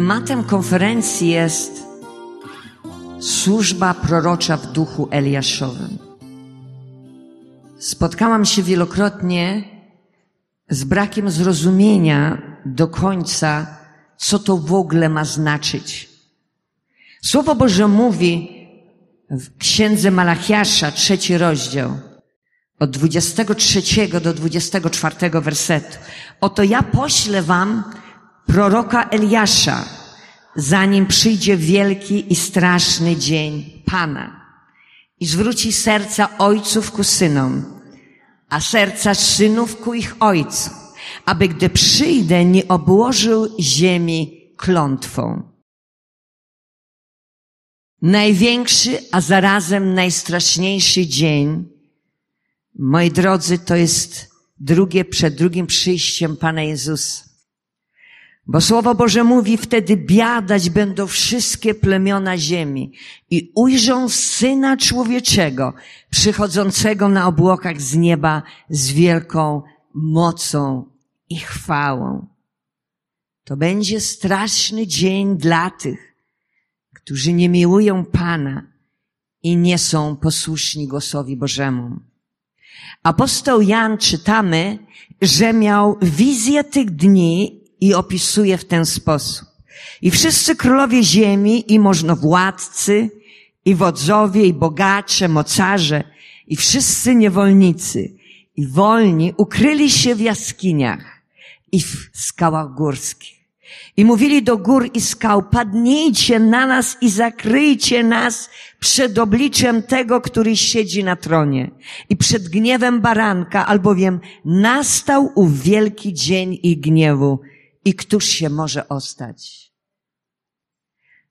Tematem konferencji jest służba prorocza w duchu Eliaszowym. Spotkałam się wielokrotnie z brakiem zrozumienia do końca, co to w ogóle ma znaczyć. Słowo Boże mówi w księdze Malachiasza, trzeci rozdział, od 23 do 24 wersetu. Oto ja poślę wam proroka Eliasza, zanim przyjdzie wielki i straszny dzień Pana i zwróci serca ojców ku synom, a serca synów ku ich ojcu, aby gdy przyjdę, nie obłożył ziemi klątwą. Największy, a zarazem najstraszniejszy dzień, moi drodzy, to jest drugie przed drugim przyjściem Pana Jezusa. Bo Słowo Boże mówi, wtedy biadać będą wszystkie plemiona ziemi i ujrzą Syna Człowieczego, przychodzącego na obłokach z nieba z wielką mocą i chwałą. To będzie straszny dzień dla tych, którzy nie miłują Pana i nie są posłuszni głosowi Bożemu. Apostoł Jan czytamy, że miał wizję tych dni i opisuje w ten sposób. I wszyscy królowie ziemi, i możnowładcy, i wodzowie, i bogacze, mocarze, i wszyscy niewolnicy, i wolni ukryli się w jaskiniach i w skałach górskich. I mówili do gór i skał, padnijcie na nas i zakryjcie nas przed obliczem tego, który siedzi na tronie i przed gniewem baranka, albowiem nastał ów wielki dzień i gniewu i któż się może ostać?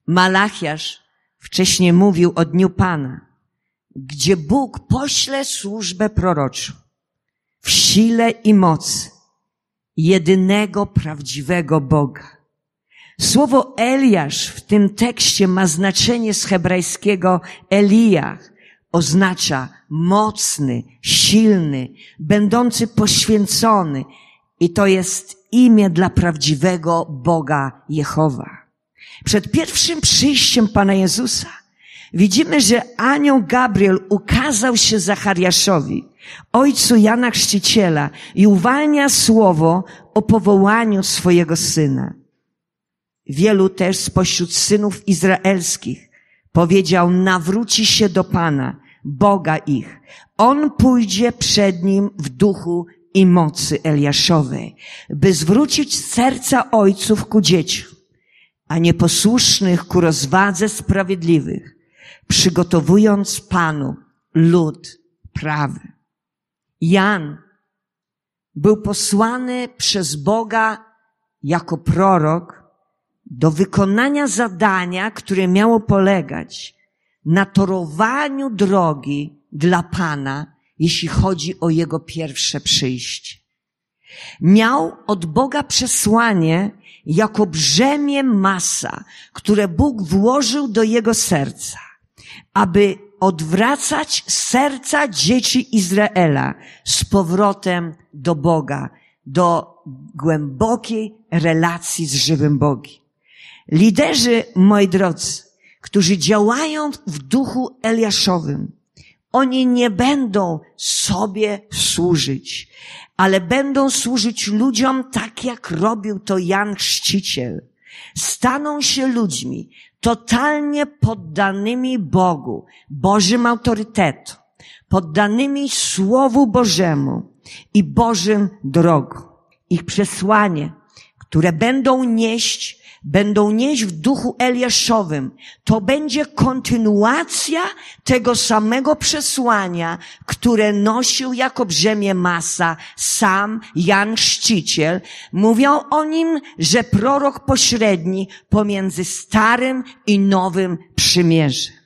Malachiasz wcześniej mówił o Dniu Pana, gdzie Bóg pośle służbę proroczą w sile i mocy jedynego prawdziwego Boga. Słowo Eliasz w tym tekście ma znaczenie z hebrajskiego Eliach. Oznacza mocny, silny, będący poświęcony. I to jest imię dla prawdziwego Boga Jehowa. Przed pierwszym przyjściem Pana Jezusa widzimy, że anioł Gabriel ukazał się Zachariaszowi, ojcu Jana Chrzciciela i uwalnia słowo o powołaniu swojego syna. Wielu też spośród synów izraelskich powiedział, nawróci się do Pana, Boga ich. On pójdzie przed nim w duchu i mocy Eliaszowej, by zwrócić serca ojców ku dzieciom, a nieposłusznych ku rozwadze sprawiedliwych, przygotowując Panu lud prawy. Jan był posłany przez Boga jako prorok do wykonania zadania, które miało polegać na torowaniu drogi dla Pana jeśli chodzi o jego pierwsze przyjście. Miał od Boga przesłanie jako brzemię masa, które Bóg włożył do jego serca, aby odwracać serca dzieci Izraela z powrotem do Boga, do głębokiej relacji z żywym Bogiem. Liderzy, moi drodzy, którzy działają w duchu Eliaszowym, oni nie będą sobie służyć, ale będą służyć ludziom tak, jak robił to Jan Chrzciciel. Staną się ludźmi totalnie poddanymi Bogu, Bożym autorytetom, poddanymi Słowu Bożemu i Bożym drogom. Ich przesłanie, które będą nieść, będą nieść w duchu Eliaszowym. To będzie kontynuacja tego samego przesłania, które nosił jako brzemię masa sam Jan Chrzciciel. Mówią o nim, że prorok pośredni pomiędzy starym i nowym przymierzem.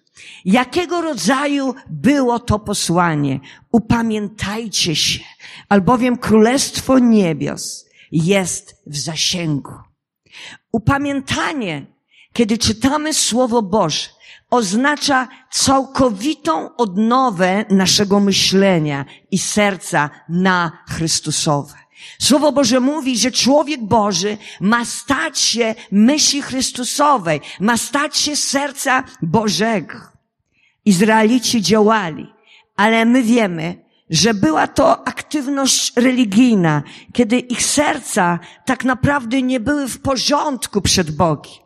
Jakiego rodzaju było to posłanie? Upamiętajcie się, albowiem Królestwo Niebios jest w zasięgu. Upamiętanie, kiedy czytamy Słowo Boże, oznacza całkowitą odnowę naszego myślenia i serca na Chrystusowe. Słowo Boże mówi, że człowiek Boży ma stać się myśli Chrystusowej, ma stać się serca Bożego. Izraelici działali, ale my wiemy, że była to aktywność religijna, kiedy ich serca tak naprawdę nie były w porządku przed Bogiem.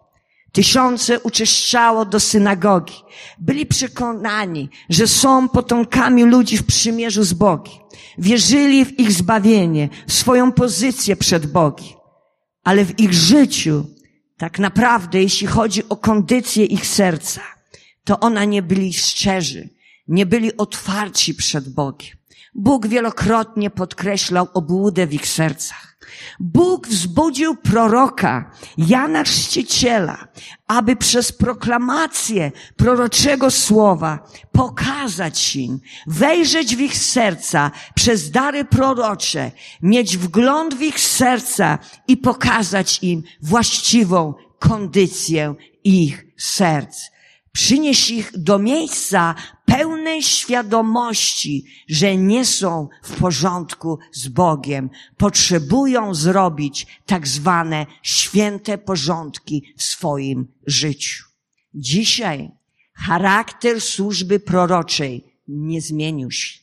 Tysiące uczęszczało do synagogi. Byli przekonani, że są potomkami ludzi w przymierzu z Bogiem. Wierzyli w ich zbawienie, w swoją pozycję przed Bogiem. Ale w ich życiu, tak naprawdę, jeśli chodzi o kondycję ich serca, to ona nie byli szczerzy, nie byli otwarci przed Bogiem. Bóg wielokrotnie podkreślał obłudę w ich sercach. Bóg wzbudził proroka Jana Chrzciciela, aby przez proklamację proroczego słowa pokazać im, wejrzeć w ich serca przez dary prorocze, mieć wgląd w ich serca i pokazać im właściwą kondycję ich serc przynieść ich do miejsca pełnej świadomości, że nie są w porządku z Bogiem. Potrzebują zrobić tak zwane święte porządki w swoim życiu. Dzisiaj charakter służby proroczej nie zmienił się.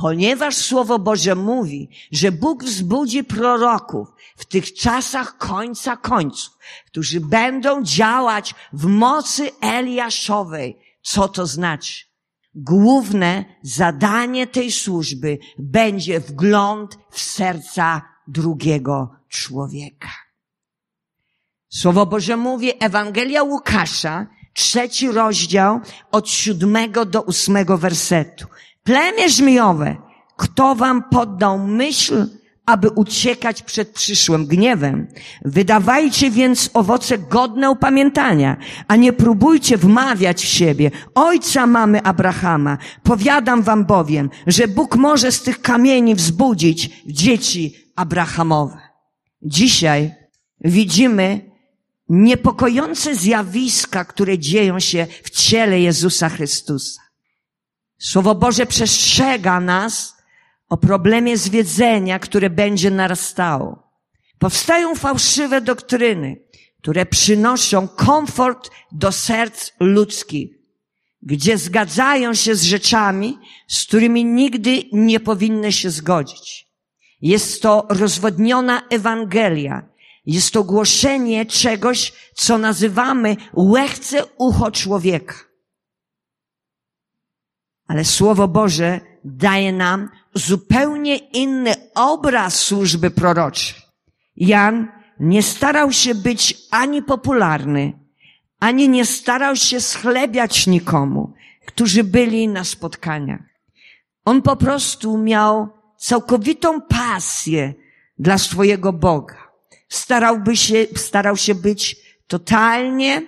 Ponieważ Słowo Boże mówi, że Bóg wzbudzi proroków w tych czasach końca końców, którzy będą działać w mocy Eliaszowej. Co to znaczy? Główne zadanie tej służby będzie wgląd w serca drugiego człowieka. Słowo Boże mówi, Ewangelia Łukasza, trzeci rozdział od siódmego do ósmego wersetu. Plemię żmijowe, kto wam poddał myśl, aby uciekać przed przyszłym gniewem. Wydawajcie więc owoce godne upamiętania, a nie próbujcie wmawiać w siebie. Ojca mamy Abrahama. Powiadam wam bowiem, że Bóg może z tych kamieni wzbudzić dzieci Abrahamowe. Dzisiaj widzimy niepokojące zjawiska, które dzieją się w ciele Jezusa Chrystusa. Słowo Boże przestrzega nas o problemie zwiedzenia, które będzie narastało. Powstają fałszywe doktryny, które przynoszą komfort do serc ludzkich, gdzie zgadzają się z rzeczami, z którymi nigdy nie powinny się zgodzić. Jest to rozwodniona Ewangelia. Jest to głoszenie czegoś, co nazywamy łechce ucho człowieka. Ale Słowo Boże daje nam zupełnie inny obraz służby proroczej. Jan nie starał się być ani popularny, ani nie starał się schlebiać nikomu, którzy byli na spotkaniach. On po prostu miał całkowitą pasję dla swojego Boga. Starałby się, starał się być totalnie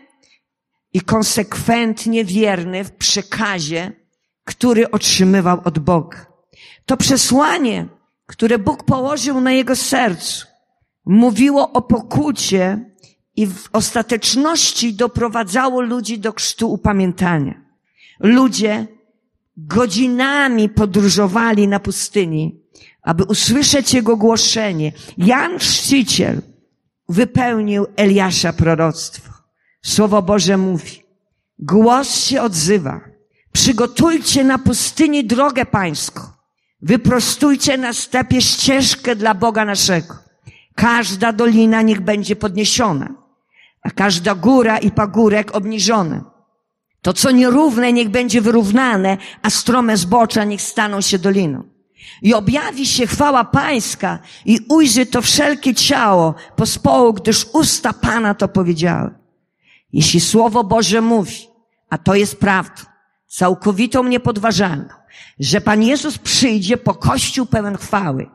i konsekwentnie wierny w przekazie, który otrzymywał od Boga. To przesłanie, które Bóg położył na jego sercu, mówiło o pokucie i w ostateczności doprowadzało ludzi do krztu upamiętania. Ludzie godzinami podróżowali na pustyni, aby usłyszeć jego głoszenie. Jan Chrzciciel wypełnił Eliasza proroctwo. Słowo Boże mówi, głos się odzywa. Przygotujcie na pustyni drogę pańską. Wyprostujcie na stepie ścieżkę dla Boga naszego. Każda dolina niech będzie podniesiona, a każda góra i pagórek obniżone. To, co nierówne, niech będzie wyrównane, a strome zbocza niech staną się doliną. I objawi się chwała Pańska i ujrzy to wszelkie ciało pospołu, gdyż usta Pana to powiedziały. Jeśli Słowo Boże mówi, a to jest prawdą, całkowitą niepodważalną, że Pan Jezus przyjdzie po Kościół pełen chwały,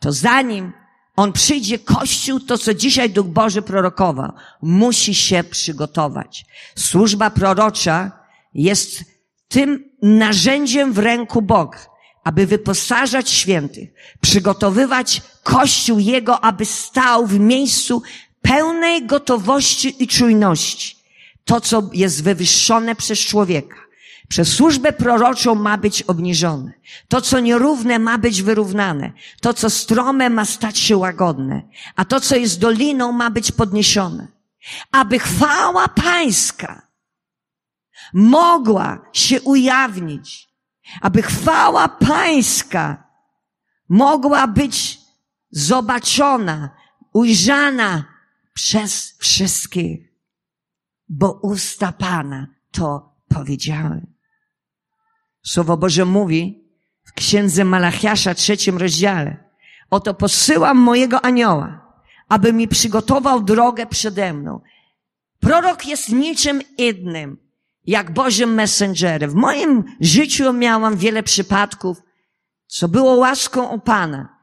to zanim On przyjdzie Kościół, to co dzisiaj Duch Boży prorokował, musi się przygotować. Służba prorocza jest tym narzędziem w ręku Boga, aby wyposażać świętych, przygotowywać Kościół Jego, aby stał w miejscu pełnej gotowości i czujności. To, co jest wywyższone przez człowieka Przez służbę proroczą ma być obniżone. To, co nierówne, ma być wyrównane. To, co strome, ma stać się łagodne. A to, co jest doliną, ma być podniesione. Aby chwała pańska mogła się ujawnić. Aby chwała pańska mogła być zobaczona, ujrzana przez wszystkich. Bo usta Pana to powiedziały. Słowo Boże mówi w księdze Malachiasza, trzecim rozdziale. Oto posyłam mojego anioła, aby mi przygotował drogę przede mną. Prorok jest niczym innym, jak Bożym messengerem. W moim życiu miałam wiele przypadków, co było łaską u Pana,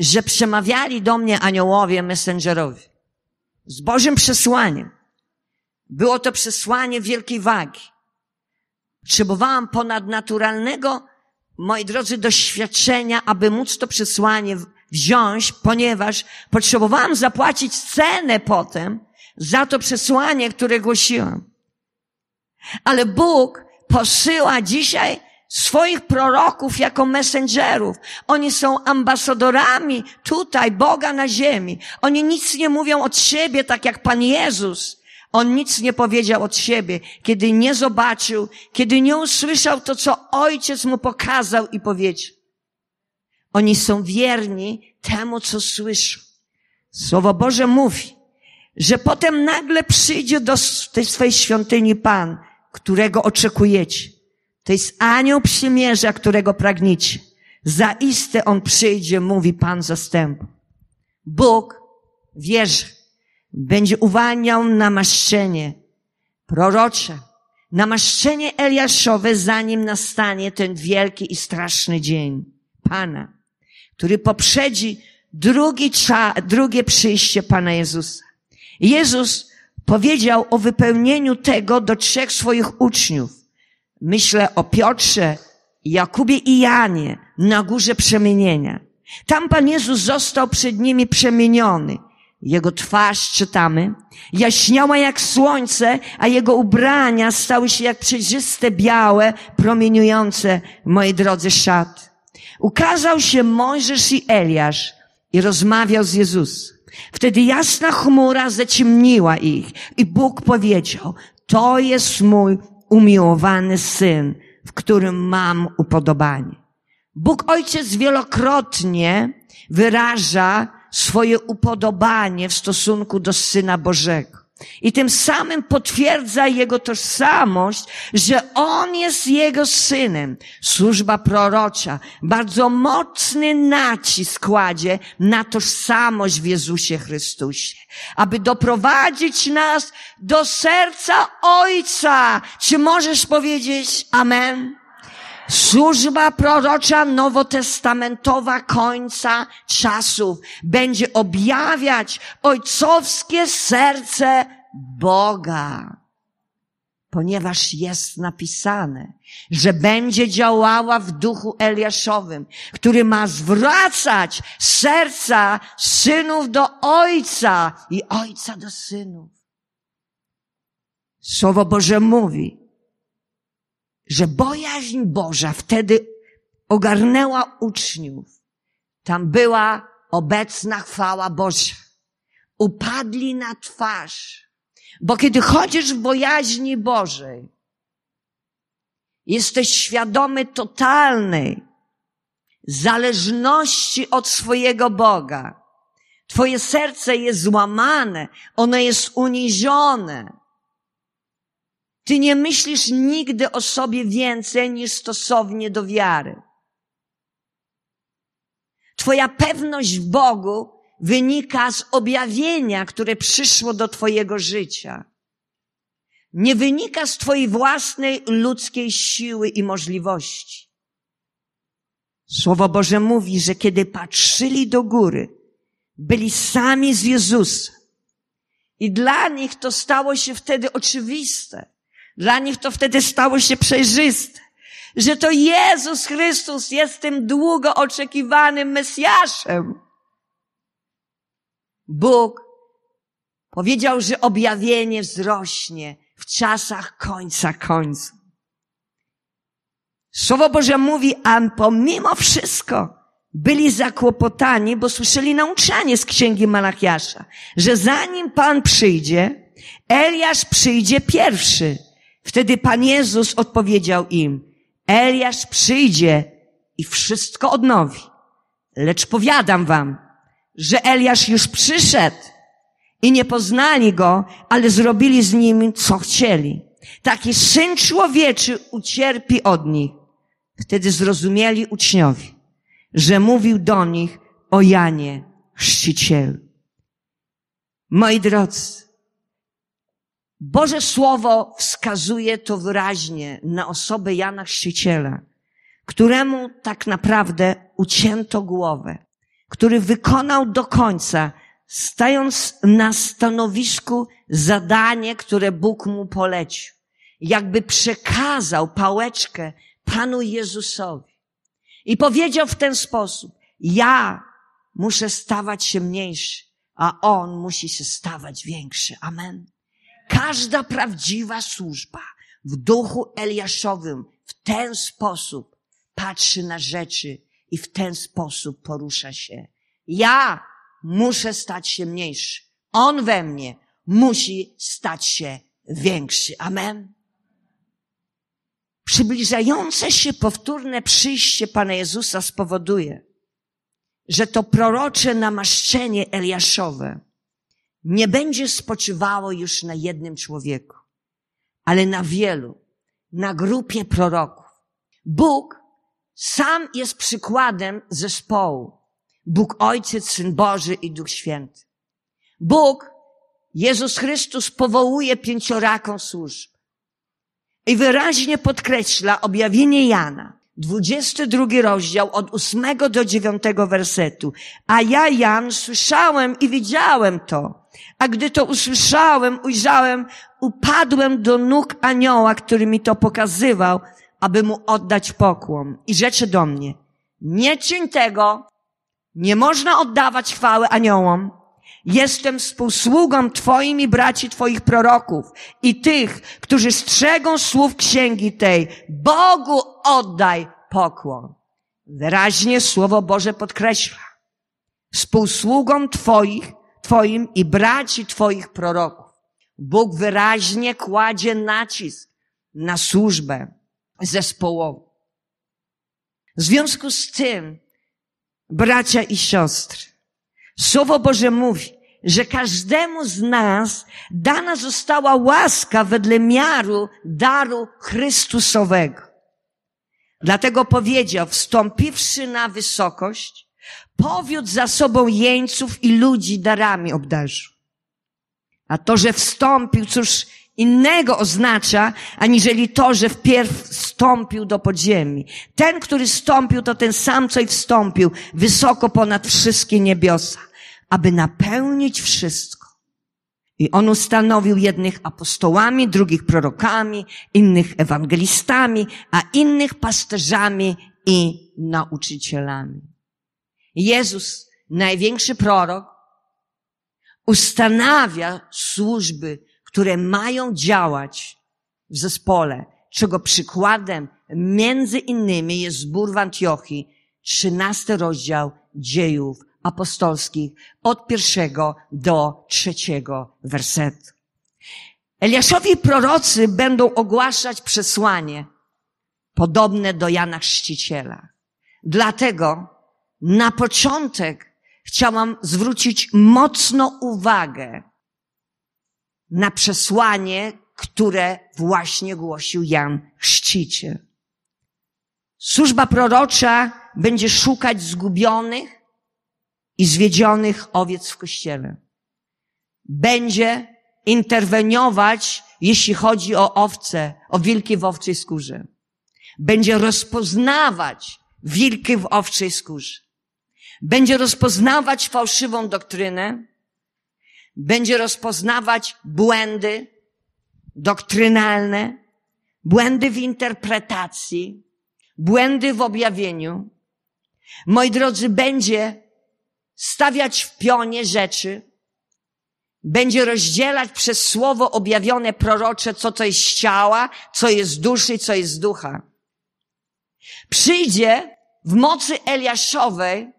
że przemawiali do mnie aniołowie, messengerowie. Z Bożym przesłaniem. Było to przesłanie wielkiej wagi. Potrzebowałam ponadnaturalnego, moi drodzy, doświadczenia, aby móc to przesłanie wziąć, ponieważ potrzebowałam zapłacić cenę potem za to przesłanie, które głosiłam. Ale Bóg posyła dzisiaj swoich proroków jako messengerów. Oni są ambasadorami tutaj, Boga na ziemi. Oni nic nie mówią od siebie, tak jak Pan Jezus on nic nie powiedział od siebie, kiedy nie zobaczył, kiedy nie usłyszał to, co ojciec mu pokazał i powiedział. Oni są wierni temu, co słyszą. Słowo Boże mówi, że potem nagle przyjdzie do tej swojej świątyni Pan, którego oczekujecie. To jest anioł przymierza, którego pragniecie. Zaiste on przyjdzie, mówi Pan zastępu. Bóg wierzy będzie uwalniał namaszczenie prorocze, namaszczenie Eliaszowe, zanim nastanie ten wielki i straszny dzień Pana, który poprzedzi drugi cza, drugie przyjście Pana Jezusa. Jezus powiedział o wypełnieniu tego do trzech swoich uczniów. Myślę o Piotrze, Jakubie i Janie na górze przemienienia. Tam Pan Jezus został przed nimi przemieniony. Jego twarz, czytamy, jaśniała jak słońce, a jego ubrania stały się jak przejrzyste, białe, promieniujące, moi drodzy, szat. Ukazał się Mojżesz i Eliasz i rozmawiał z Jezusem. Wtedy jasna chmura zaciemniła ich i Bóg powiedział, to jest mój umiłowany syn, w którym mam upodobanie. Bóg Ojciec wielokrotnie wyraża swoje upodobanie w stosunku do Syna Bożego. I tym samym potwierdza jego tożsamość, że on jest jego synem. Służba prorocza bardzo mocny nacisk kładzie na tożsamość w Jezusie Chrystusie, aby doprowadzić nas do serca Ojca. Czy możesz powiedzieć Amen? Służba prorocza nowotestamentowa końca czasów będzie objawiać ojcowskie serce Boga. Ponieważ jest napisane, że będzie działała w duchu Eliaszowym, który ma zwracać serca synów do ojca i ojca do synów. Słowo Boże mówi, że bojaźń Boża wtedy ogarnęła uczniów. Tam była obecna chwała Boża. Upadli na twarz. Bo kiedy chodzisz w bojaźni Bożej, jesteś świadomy totalnej zależności od swojego Boga. Twoje serce jest złamane, ono jest unizione. Ty nie myślisz nigdy o sobie więcej niż stosownie do wiary. Twoja pewność w Bogu wynika z objawienia, które przyszło do Twojego życia. Nie wynika z Twojej własnej ludzkiej siły i możliwości. Słowo Boże mówi, że kiedy patrzyli do góry, byli sami z Jezusem. I dla nich to stało się wtedy oczywiste. Dla nich to wtedy stało się przejrzyste, że to Jezus Chrystus jest tym długo oczekiwanym Mesjaszem. Bóg powiedział, że objawienie wzrośnie w czasach końca końca. Słowo Boże mówi, a pomimo wszystko byli zakłopotani, bo słyszeli nauczanie z księgi Malachiasza, że zanim Pan przyjdzie, Eliasz przyjdzie pierwszy. Wtedy Pan Jezus odpowiedział im, Eliasz przyjdzie i wszystko odnowi. Lecz powiadam wam, że Eliasz już przyszedł i nie poznali go, ale zrobili z nim, co chcieli. Taki syn człowieczy ucierpi od nich. Wtedy zrozumieli uczniowie, że mówił do nich o Janie Chrzcicielu. Moi drodzy, Boże Słowo wskazuje to wyraźnie na osobę Jana Chrzciciela, któremu tak naprawdę ucięto głowę, który wykonał do końca, stając na stanowisku zadanie, które Bóg mu polecił. Jakby przekazał pałeczkę Panu Jezusowi. I powiedział w ten sposób, ja muszę stawać się mniejszy, a On musi się stawać większy. Amen. Każda prawdziwa służba w duchu Eliaszowym w ten sposób patrzy na rzeczy i w ten sposób porusza się. Ja muszę stać się mniejszy. On we mnie musi stać się większy. Amen. Przybliżające się powtórne przyjście Pana Jezusa spowoduje, że to prorocze namaszczenie Eliaszowe nie będzie spoczywało już na jednym człowieku, ale na wielu, na grupie proroków. Bóg sam jest przykładem zespołu. Bóg Ojciec, Syn Boży i Duch Święty. Bóg, Jezus Chrystus powołuje pięcioraką służb. I wyraźnie podkreśla objawienie Jana, 22 rozdział od 8 do 9 wersetu. A ja, Jan, słyszałem i widziałem to. A gdy to usłyszałem, ujrzałem, upadłem do nóg anioła, który mi to pokazywał, aby mu oddać pokłon. I rzeczy do mnie, nie czyń tego, nie można oddawać chwały aniołom. Jestem współsługą Twoim i braci Twoich proroków i tych, którzy strzegą słów księgi tej. Bogu oddaj pokłon. Wyraźnie Słowo Boże podkreśla. Współsługą Twoich, Twoim i braci Twoich proroków. Bóg wyraźnie kładzie nacisk na służbę zespołową. W związku z tym, bracia i siostry, Słowo Boże mówi, że każdemu z nas dana została łaska wedle miaru daru Chrystusowego. Dlatego powiedział, wstąpiwszy na wysokość, powiódł za sobą jeńców i ludzi darami obdarzył. A to, że wstąpił, cóż innego oznacza, aniżeli to, że wpierw wstąpił do podziemi. Ten, który wstąpił, to ten sam, co i wstąpił, wysoko ponad wszystkie niebiosa, aby napełnić wszystko. I on ustanowił jednych apostołami, drugich prorokami, innych ewangelistami, a innych pasterzami i nauczycielami. Jezus, największy prorok, ustanawia służby, które mają działać w zespole, czego przykładem między innymi jest zbór w Antiochii, 13 rozdział dziejów apostolskich od pierwszego do trzeciego wersetu. Eliaszowi prorocy będą ogłaszać przesłanie podobne do Jana Chrzciciela. Dlatego na początek chciałam zwrócić mocno uwagę na przesłanie, które właśnie głosił Jan Chrzciciel. Służba prorocza będzie szukać zgubionych i zwiedzionych owiec w kościele. Będzie interweniować, jeśli chodzi o owce, o wilki w owczej skórze. Będzie rozpoznawać wilki w owczej skórze. Będzie rozpoznawać fałszywą doktrynę, będzie rozpoznawać błędy doktrynalne, błędy w interpretacji, błędy w objawieniu. Moi drodzy, będzie stawiać w pionie rzeczy, będzie rozdzielać przez słowo objawione prorocze, co to jest ciała, co jest duszy, co jest ducha. Przyjdzie w mocy Eliaszowej,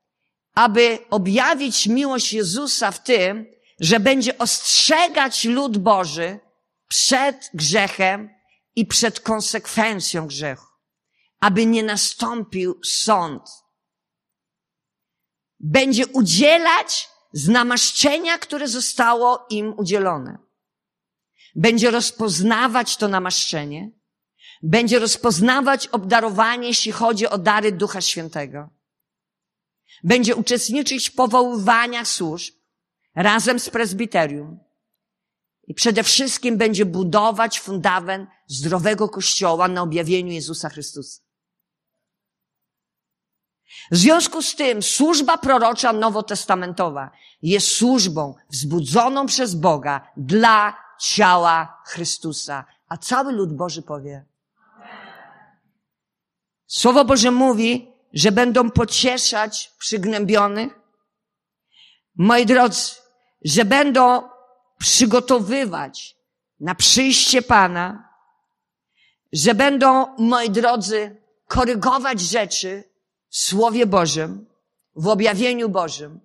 aby objawić miłość Jezusa w tym, że będzie ostrzegać lud Boży przed grzechem i przed konsekwencją grzechu, aby nie nastąpił sąd. Będzie udzielać z namaszczenia, które zostało im udzielone. Będzie rozpoznawać to namaszczenie, będzie rozpoznawać obdarowanie, jeśli chodzi o dary Ducha Świętego. Będzie uczestniczyć w powoływaniach służb razem z prezbiterium. I przede wszystkim będzie budować fundament zdrowego kościoła na objawieniu Jezusa Chrystusa. W związku z tym służba prorocza nowotestamentowa jest służbą wzbudzoną przez Boga dla ciała Chrystusa. A cały lud Boży powie. Słowo Boże mówi, że będą pocieszać przygnębionych. Moi drodzy, że będą przygotowywać na przyjście Pana, że będą, moi drodzy, korygować rzeczy Słowie Bożym, w objawieniu Bożym,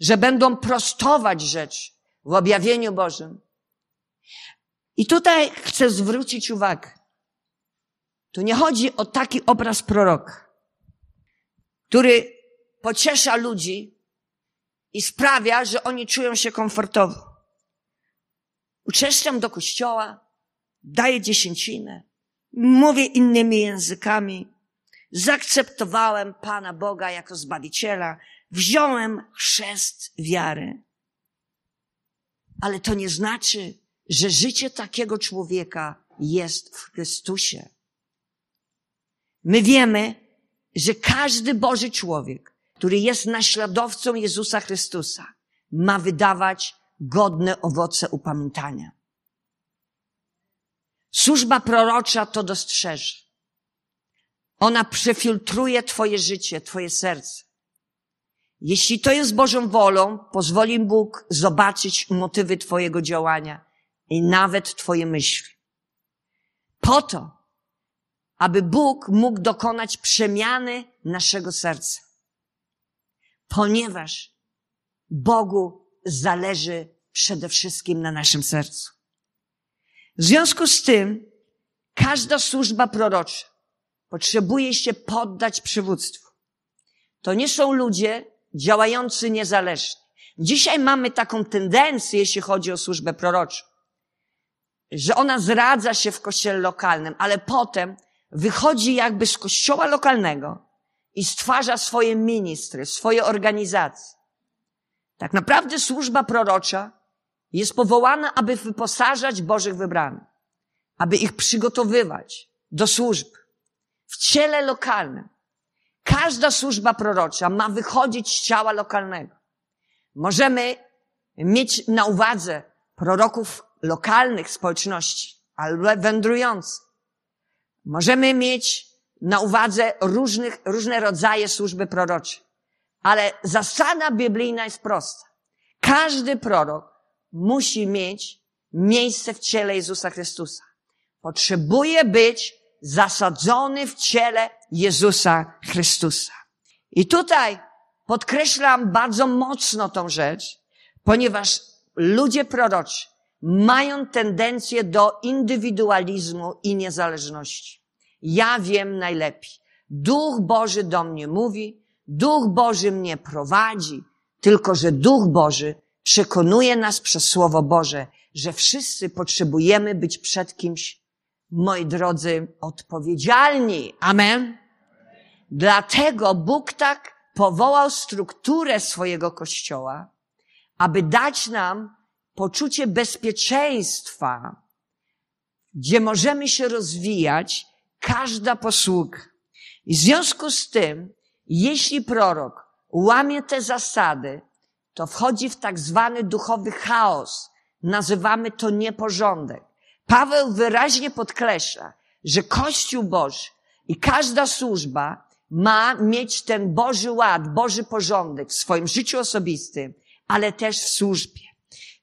że będą prostować rzeczy w objawieniu Bożym. I tutaj chcę zwrócić uwagę. Tu nie chodzi o taki obraz proroka, który pociesza ludzi i sprawia, że oni czują się komfortowo. Uczęszczam do kościoła, daję dziesięcinę, mówię innymi językami, zaakceptowałem Pana Boga jako Zbawiciela, wziąłem chrzest wiary. Ale to nie znaczy, że życie takiego człowieka jest w Chrystusie. My wiemy, że każdy Boży człowiek, który jest naśladowcą Jezusa Chrystusa, ma wydawać godne owoce upamiętania. Służba prorocza to dostrzeże. Ona przefiltruje Twoje życie, Twoje serce. Jeśli to jest Bożą wolą, pozwoli Bóg zobaczyć motywy Twojego działania i nawet Twoje myśli. Po to, aby Bóg mógł dokonać przemiany naszego serca. Ponieważ Bogu zależy przede wszystkim na naszym sercu. W związku z tym, każda służba prorocza potrzebuje się poddać przywództwu. To nie są ludzie działający niezależnie. Dzisiaj mamy taką tendencję, jeśli chodzi o służbę proroczą, że ona zradza się w kościele lokalnym, ale potem wychodzi jakby z kościoła lokalnego i stwarza swoje ministry, swoje organizacje. Tak naprawdę służba prorocza jest powołana, aby wyposażać Bożych wybranych, aby ich przygotowywać do służby w ciele lokalnym. Każda służba prorocza ma wychodzić z ciała lokalnego. Możemy mieć na uwadze proroków lokalnych społeczności, albo wędrujących. Możemy mieć na uwadze różnych, różne rodzaje służby proroczej. Ale zasada biblijna jest prosta. Każdy prorok musi mieć miejsce w ciele Jezusa Chrystusa. Potrzebuje być zasadzony w ciele Jezusa Chrystusa. I tutaj podkreślam bardzo mocno tą rzecz, ponieważ ludzie proroczy mają tendencję do indywidualizmu i niezależności. Ja wiem najlepiej. Duch Boży do mnie mówi, Duch Boży mnie prowadzi, tylko że Duch Boży przekonuje nas przez Słowo Boże, że wszyscy potrzebujemy być przed kimś, moi drodzy, odpowiedzialni. Amen. Dlatego Bóg tak powołał strukturę swojego Kościoła, aby dać nam poczucie bezpieczeństwa, gdzie możemy się rozwijać, każda posługa. I w związku z tym, jeśli prorok łamie te zasady, to wchodzi w tak zwany duchowy chaos. Nazywamy to nieporządek. Paweł wyraźnie podkreśla, że Kościół Boży i każda służba ma mieć ten Boży ład, Boży porządek w swoim życiu osobistym, ale też w służbie.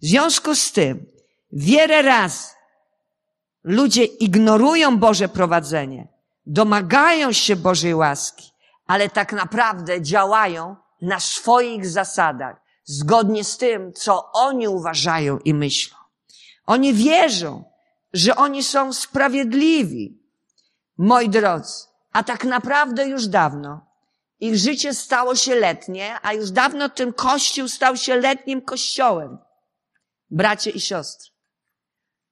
W związku z tym, wiele razy ludzie ignorują Boże prowadzenie, domagają się Bożej łaski, ale tak naprawdę działają na swoich zasadach, zgodnie z tym, co oni uważają i myślą. Oni wierzą, że oni są sprawiedliwi. Moi drodzy, a tak naprawdę już dawno ich życie stało się letnie, a już dawno ten kościół stał się letnim kościołem. Bracie i siostry.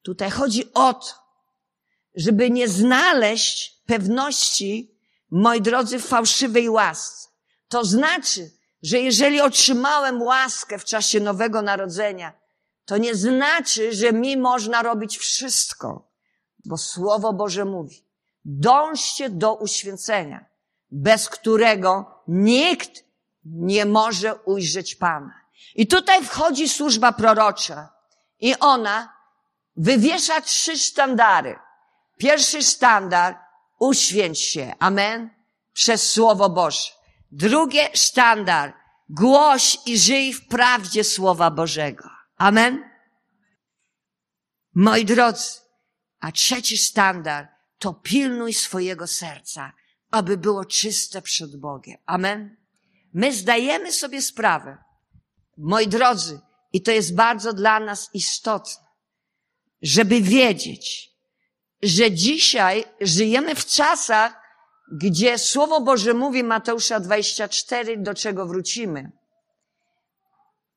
Tutaj chodzi o to, żeby nie znaleźć pewności, moi drodzy, w fałszywej łasce. To znaczy, że jeżeli otrzymałem łaskę w czasie Nowego Narodzenia, to nie znaczy, że mi można robić wszystko, bo Słowo Boże mówi, dążcie do uświęcenia, bez którego nikt nie może ujrzeć Pana. I tutaj wchodzi służba prorocza i ona wywiesza trzy sztandary. Pierwszy sztandar, uświęć się, amen, przez Słowo Boże. Drugie sztandar, głoś i żyj w prawdzie Słowa Bożego. Amen. Moi drodzy, a trzeci sztandar to pilnuj swojego serca, aby było czyste przed Bogiem. Amen. My zdajemy sobie sprawę, moi drodzy, i to jest bardzo dla nas istotne, żeby wiedzieć, że dzisiaj żyjemy w czasach, gdzie Słowo Boże mówi Mateusza 24, do czego wrócimy.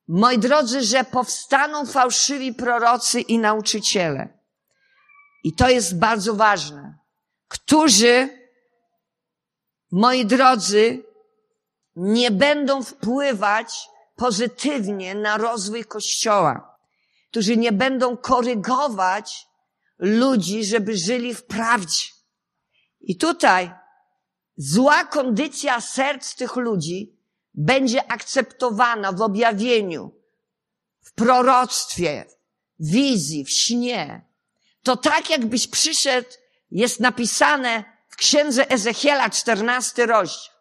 Moi drodzy, że powstaną fałszywi prorocy i nauczyciele. I to jest bardzo ważne. Którzy, moi drodzy, nie będą wpływać pozytywnie na rozwój Kościoła. Którzy nie będą korygować ludzi, żeby żyli w prawdzie. I tutaj zła kondycja serc tych ludzi będzie akceptowana w objawieniu, w proroctwie, w wizji, w śnie. To tak jakbyś przyszedł, jest napisane w księdze Ezechiela, 14 rozdział.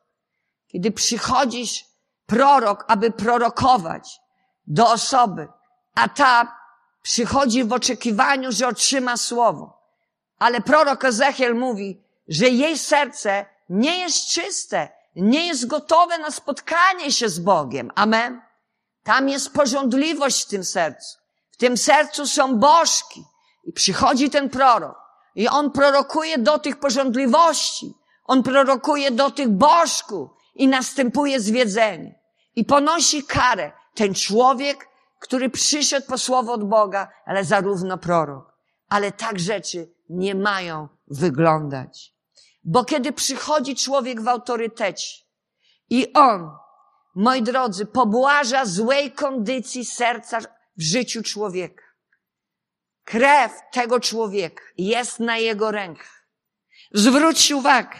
Kiedy przychodzisz prorok, aby prorokować do osoby, a ta przychodzi w oczekiwaniu, że otrzyma słowo. Ale prorok Ezechiel mówi, że jej serce nie jest czyste, nie jest gotowe na spotkanie się z Bogiem. Amen. Tam jest porządliwość w tym sercu. W tym sercu są bożki. I przychodzi ten prorok. I on prorokuje do tych porządliwości. On prorokuje do tych bożków. I następuje zwiedzenie. I ponosi karę. Ten człowiek, który przyszedł po słowo od Boga, ale zarówno prorok. Ale tak rzeczy nie mają wyglądać. Bo kiedy przychodzi człowiek w autorytecie i on, moi drodzy, pobłaża złej kondycji serca w życiu człowieka, krew tego człowieka jest na jego rękach. Zwróćcie uwagę.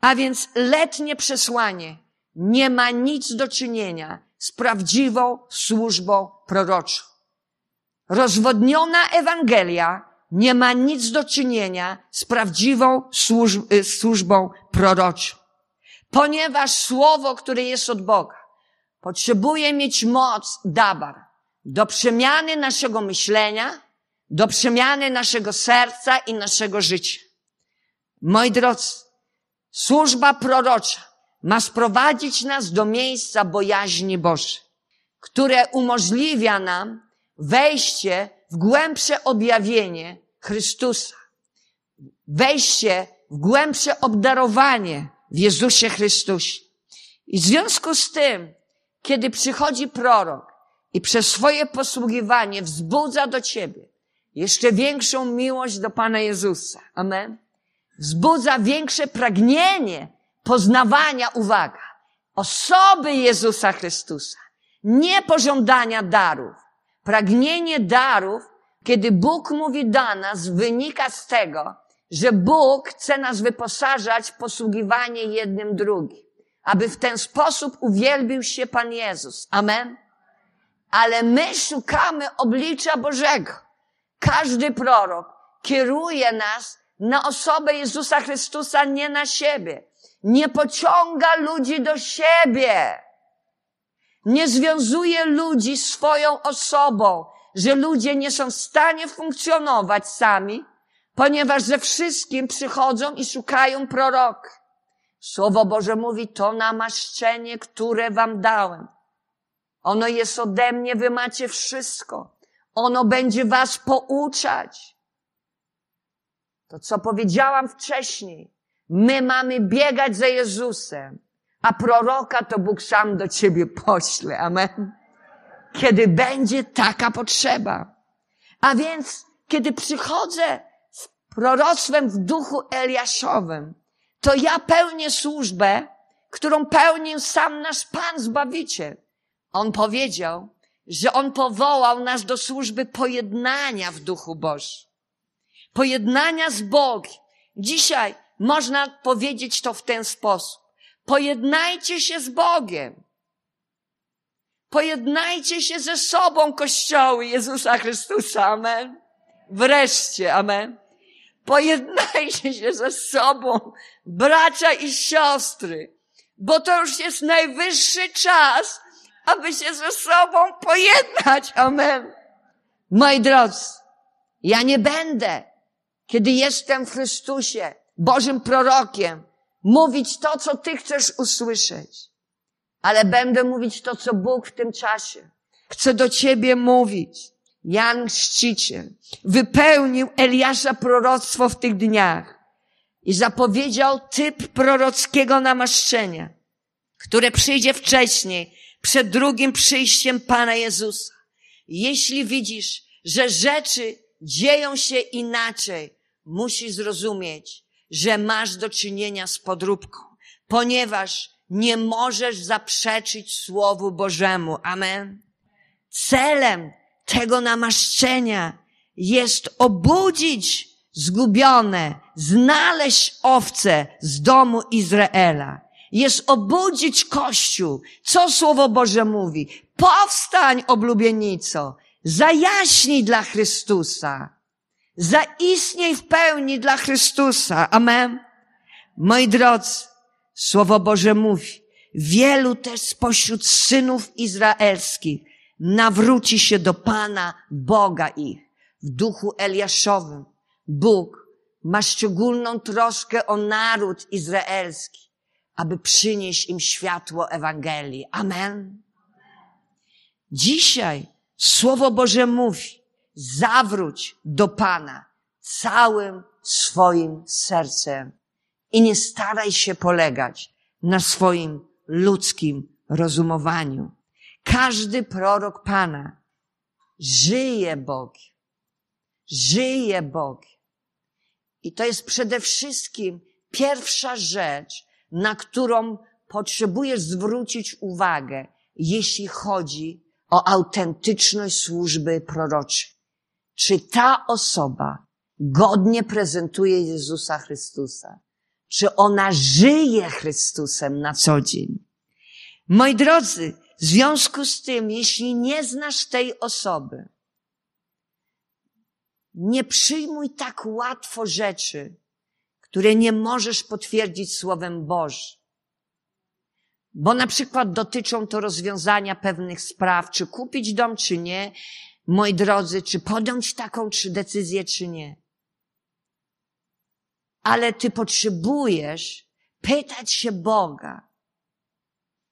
A więc letnie przesłanie nie ma nic do czynienia z prawdziwą służbą proroczą. Rozwodniona Ewangelia nie ma nic do czynienia z prawdziwą służb, y, służbą proroczą. Ponieważ słowo, które jest od Boga, potrzebuje mieć moc dabar do przemiany naszego myślenia, do przemiany naszego serca i naszego życia. Moi drodzy, służba prorocza ma sprowadzić nas do miejsca bojaźni Bożej, które umożliwia nam wejście w głębsze objawienie Chrystusa. Wejście w głębsze obdarowanie w Jezusie Chrystusie. I w związku z tym, kiedy przychodzi prorok i przez swoje posługiwanie wzbudza do ciebie jeszcze większą miłość do Pana Jezusa. Amen. Wzbudza większe pragnienie poznawania, uwaga, osoby Jezusa Chrystusa. Nie pożądania darów, Pragnienie darów, kiedy Bóg mówi do nas, wynika z tego, że Bóg chce nas wyposażać w posługiwanie jednym drugim, aby w ten sposób uwielbił się Pan Jezus. Amen. Ale my szukamy oblicza Bożego. Każdy prorok kieruje nas na osobę Jezusa Chrystusa, nie na siebie. Nie pociąga ludzi do siebie nie związuje ludzi swoją osobą, że ludzie nie są w stanie funkcjonować sami, Ponieważ ze wszystkim przychodzą i szukają prorok. Słowo Boże mówi, to namaszczenie, które wam dałem. Ono jest ode mnie, wy macie wszystko. Ono będzie was pouczać. To, co powiedziałam wcześniej. My mamy biegać za Jezusem, a proroka to Bóg sam do ciebie pośle. Amen. Kiedy będzie taka potrzeba. A więc, kiedy przychodzę z proroctwem w duchu Eliaszowym, to ja pełnię służbę, którą pełnił sam nasz Pan Zbawiciel. On powiedział, że On powołał nas do służby pojednania w duchu Bożym. Pojednania z Bogiem. Dzisiaj można powiedzieć to w ten sposób. Pojednajcie się z Bogiem. Pojednajcie się ze sobą, Kościoły Jezusa Chrystusa. Amen. Wreszcie, amen. Pojednajcie się ze sobą, bracia i siostry, bo to już jest najwyższy czas, aby się ze sobą pojednać. Amen. Moi drodzy, ja nie będę, kiedy jestem w Chrystusie, Bożym prorokiem, mówić to, co Ty chcesz usłyszeć, ale będę mówić to, co Bóg w tym czasie chce do Ciebie mówić. Jan Chrzciciel wypełnił Eliasza proroctwo w tych dniach i zapowiedział typ prorockiego namaszczenia, które przyjdzie wcześniej, przed drugim przyjściem Pana Jezusa. Jeśli widzisz, że rzeczy dzieją się inaczej, musisz zrozumieć, że masz do czynienia z podróbką, ponieważ nie możesz zaprzeczyć Słowu Bożemu. Amen. Celem tego namaszczenia jest obudzić zgubione, znaleźć owce z domu Izraela. Jest obudzić Kościół. Co Słowo Boże mówi? Powstań, oblubienico, zajaśnij dla Chrystusa. Zaistniej w pełni dla Chrystusa. Amen. Moi drodzy, Słowo Boże mówi, wielu też spośród synów izraelskich nawróci się do Pana Boga ich w duchu Eliaszowym. Bóg ma szczególną troskę o naród izraelski, aby przynieść im światło Ewangelii. Amen. Dzisiaj Słowo Boże mówi, zawróć do Pana całym swoim sercem i nie staraj się polegać na swoim ludzkim rozumowaniu. Każdy prorok Pana żyje Bogiem. Żyje Bogiem. I to jest przede wszystkim pierwsza rzecz, na którą potrzebujesz zwrócić uwagę, jeśli chodzi o autentyczność służby proroczej. Czy ta osoba godnie prezentuje Jezusa Chrystusa? Czy ona żyje Chrystusem na co dzień? Moi drodzy, w związku z tym, jeśli nie znasz tej osoby, nie przyjmuj tak łatwo rzeczy, które nie możesz potwierdzić Słowem Bożym. Bo na przykład dotyczą to rozwiązania pewnych spraw, czy kupić dom, czy nie, moi drodzy, czy podjąć taką czy decyzję, czy nie. Ale ty potrzebujesz pytać się Boga,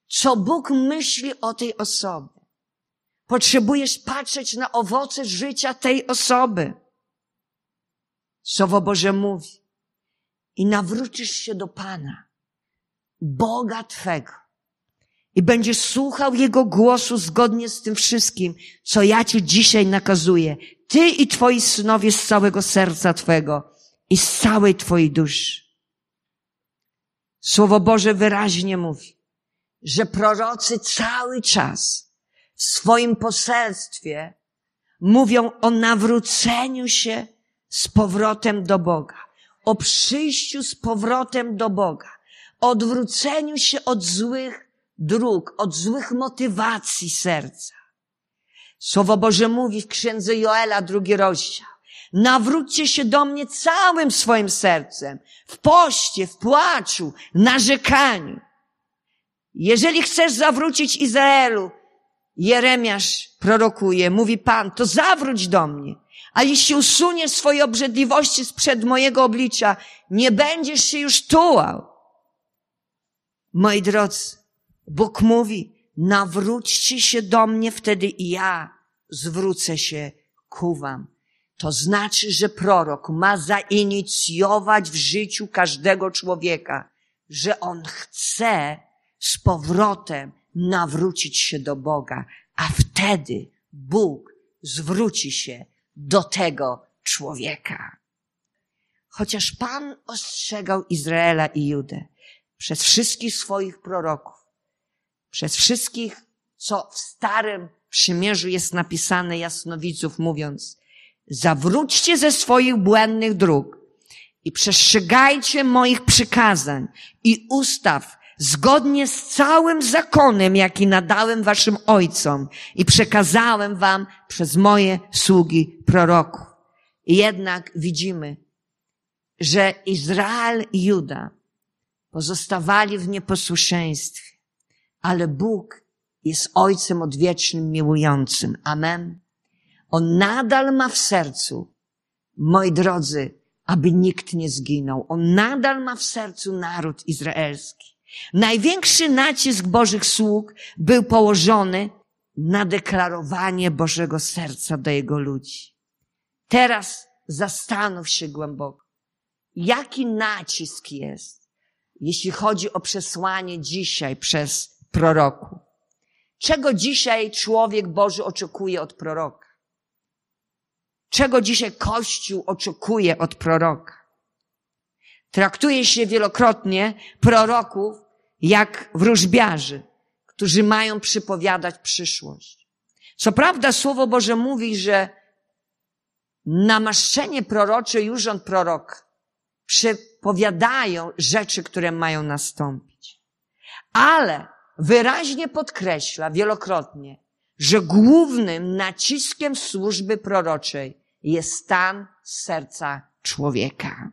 co Bóg myśli o tej osobie. Potrzebujesz patrzeć na owoce życia tej osoby. Słowo Boże mówi. I nawrócisz się do Pana, Boga Twego. I będziesz słuchał Jego głosu zgodnie z tym wszystkim, co ja Ci dzisiaj nakazuję. Ty i Twoi synowie z całego serca Twego i z całej Twojej duszy. Słowo Boże wyraźnie mówi, że prorocy cały czas w swoim poselstwie mówią o nawróceniu się z powrotem do Boga, o przyjściu z powrotem do Boga, o odwróceniu się od złych dróg, od złych motywacji serca. Słowo Boże mówi w księdze Joela, drugi rozdział. Nawróćcie się do mnie całym swoim sercem, w poście, w płaczu, narzekaniu. Jeżeli chcesz zawrócić Izraelu, Jeremiasz prorokuje, mówi Pan, to zawróć do mnie. A jeśli usuniesz swoje obrzydliwości sprzed mojego oblicza, nie będziesz się już tułał. Moi drodzy, Bóg mówi, nawróćcie się do mnie, wtedy i ja zwrócę się ku wam. To znaczy, że prorok ma zainicjować w życiu każdego człowieka, że on chce z powrotem nawrócić się do Boga, a wtedy Bóg zwróci się do tego człowieka. Chociaż Pan ostrzegał Izraela i Judę przez wszystkich swoich proroków, przez wszystkich, co w Starym Przymierzu jest napisane jasnowidzów, mówiąc, zawróćcie ze swoich błędnych dróg i przestrzegajcie moich przykazań i ustaw zgodnie z całym zakonem, jaki nadałem waszym ojcom i przekazałem wam przez moje sługi proroków. I jednak widzimy, że Izrael i Juda pozostawali w nieposłuszeństwie, ale Bóg jest Ojcem odwiecznym, miłującym. Amen. On nadal ma w sercu, moi drodzy, aby nikt nie zginął. On nadal ma w sercu naród izraelski. Największy nacisk Bożych sług był położony na deklarowanie Bożego serca do Jego ludzi. Teraz zastanów się głęboko, jaki nacisk jest, jeśli chodzi o przesłanie dzisiaj przez proroku. Czego dzisiaj człowiek Boży oczekuje od proroka? Czego dzisiaj Kościół oczekuje od proroka? Traktuje się wielokrotnie proroków jak wróżbiarzy, którzy mają przypowiadać przyszłość. Co prawda Słowo Boże mówi, że namaszczenie prorocze i urząd prorok przepowiadają rzeczy, które mają nastąpić. Ale wyraźnie podkreśla wielokrotnie, że głównym naciskiem służby proroczej jest stan serca człowieka.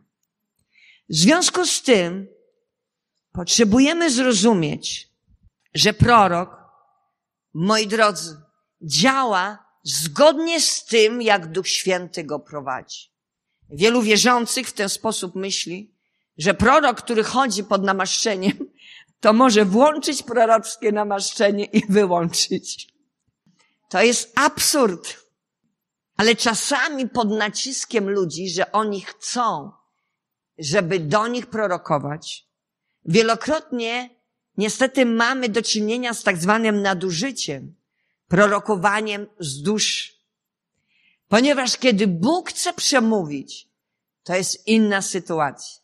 W związku z tym potrzebujemy zrozumieć, że prorok, moi drodzy, działa zgodnie z tym, jak Duch Święty go prowadzi. Wielu wierzących w ten sposób myśli, że prorok, który chodzi pod namaszczeniem, to może włączyć prorockie namaszczenie i wyłączyć. To jest absurd. Ale czasami pod naciskiem ludzi, że oni chcą, żeby do nich prorokować, wielokrotnie niestety mamy do czynienia z tak zwanym nadużyciem, prorokowaniem z duszy. Ponieważ kiedy Bóg chce przemówić, to jest inna sytuacja.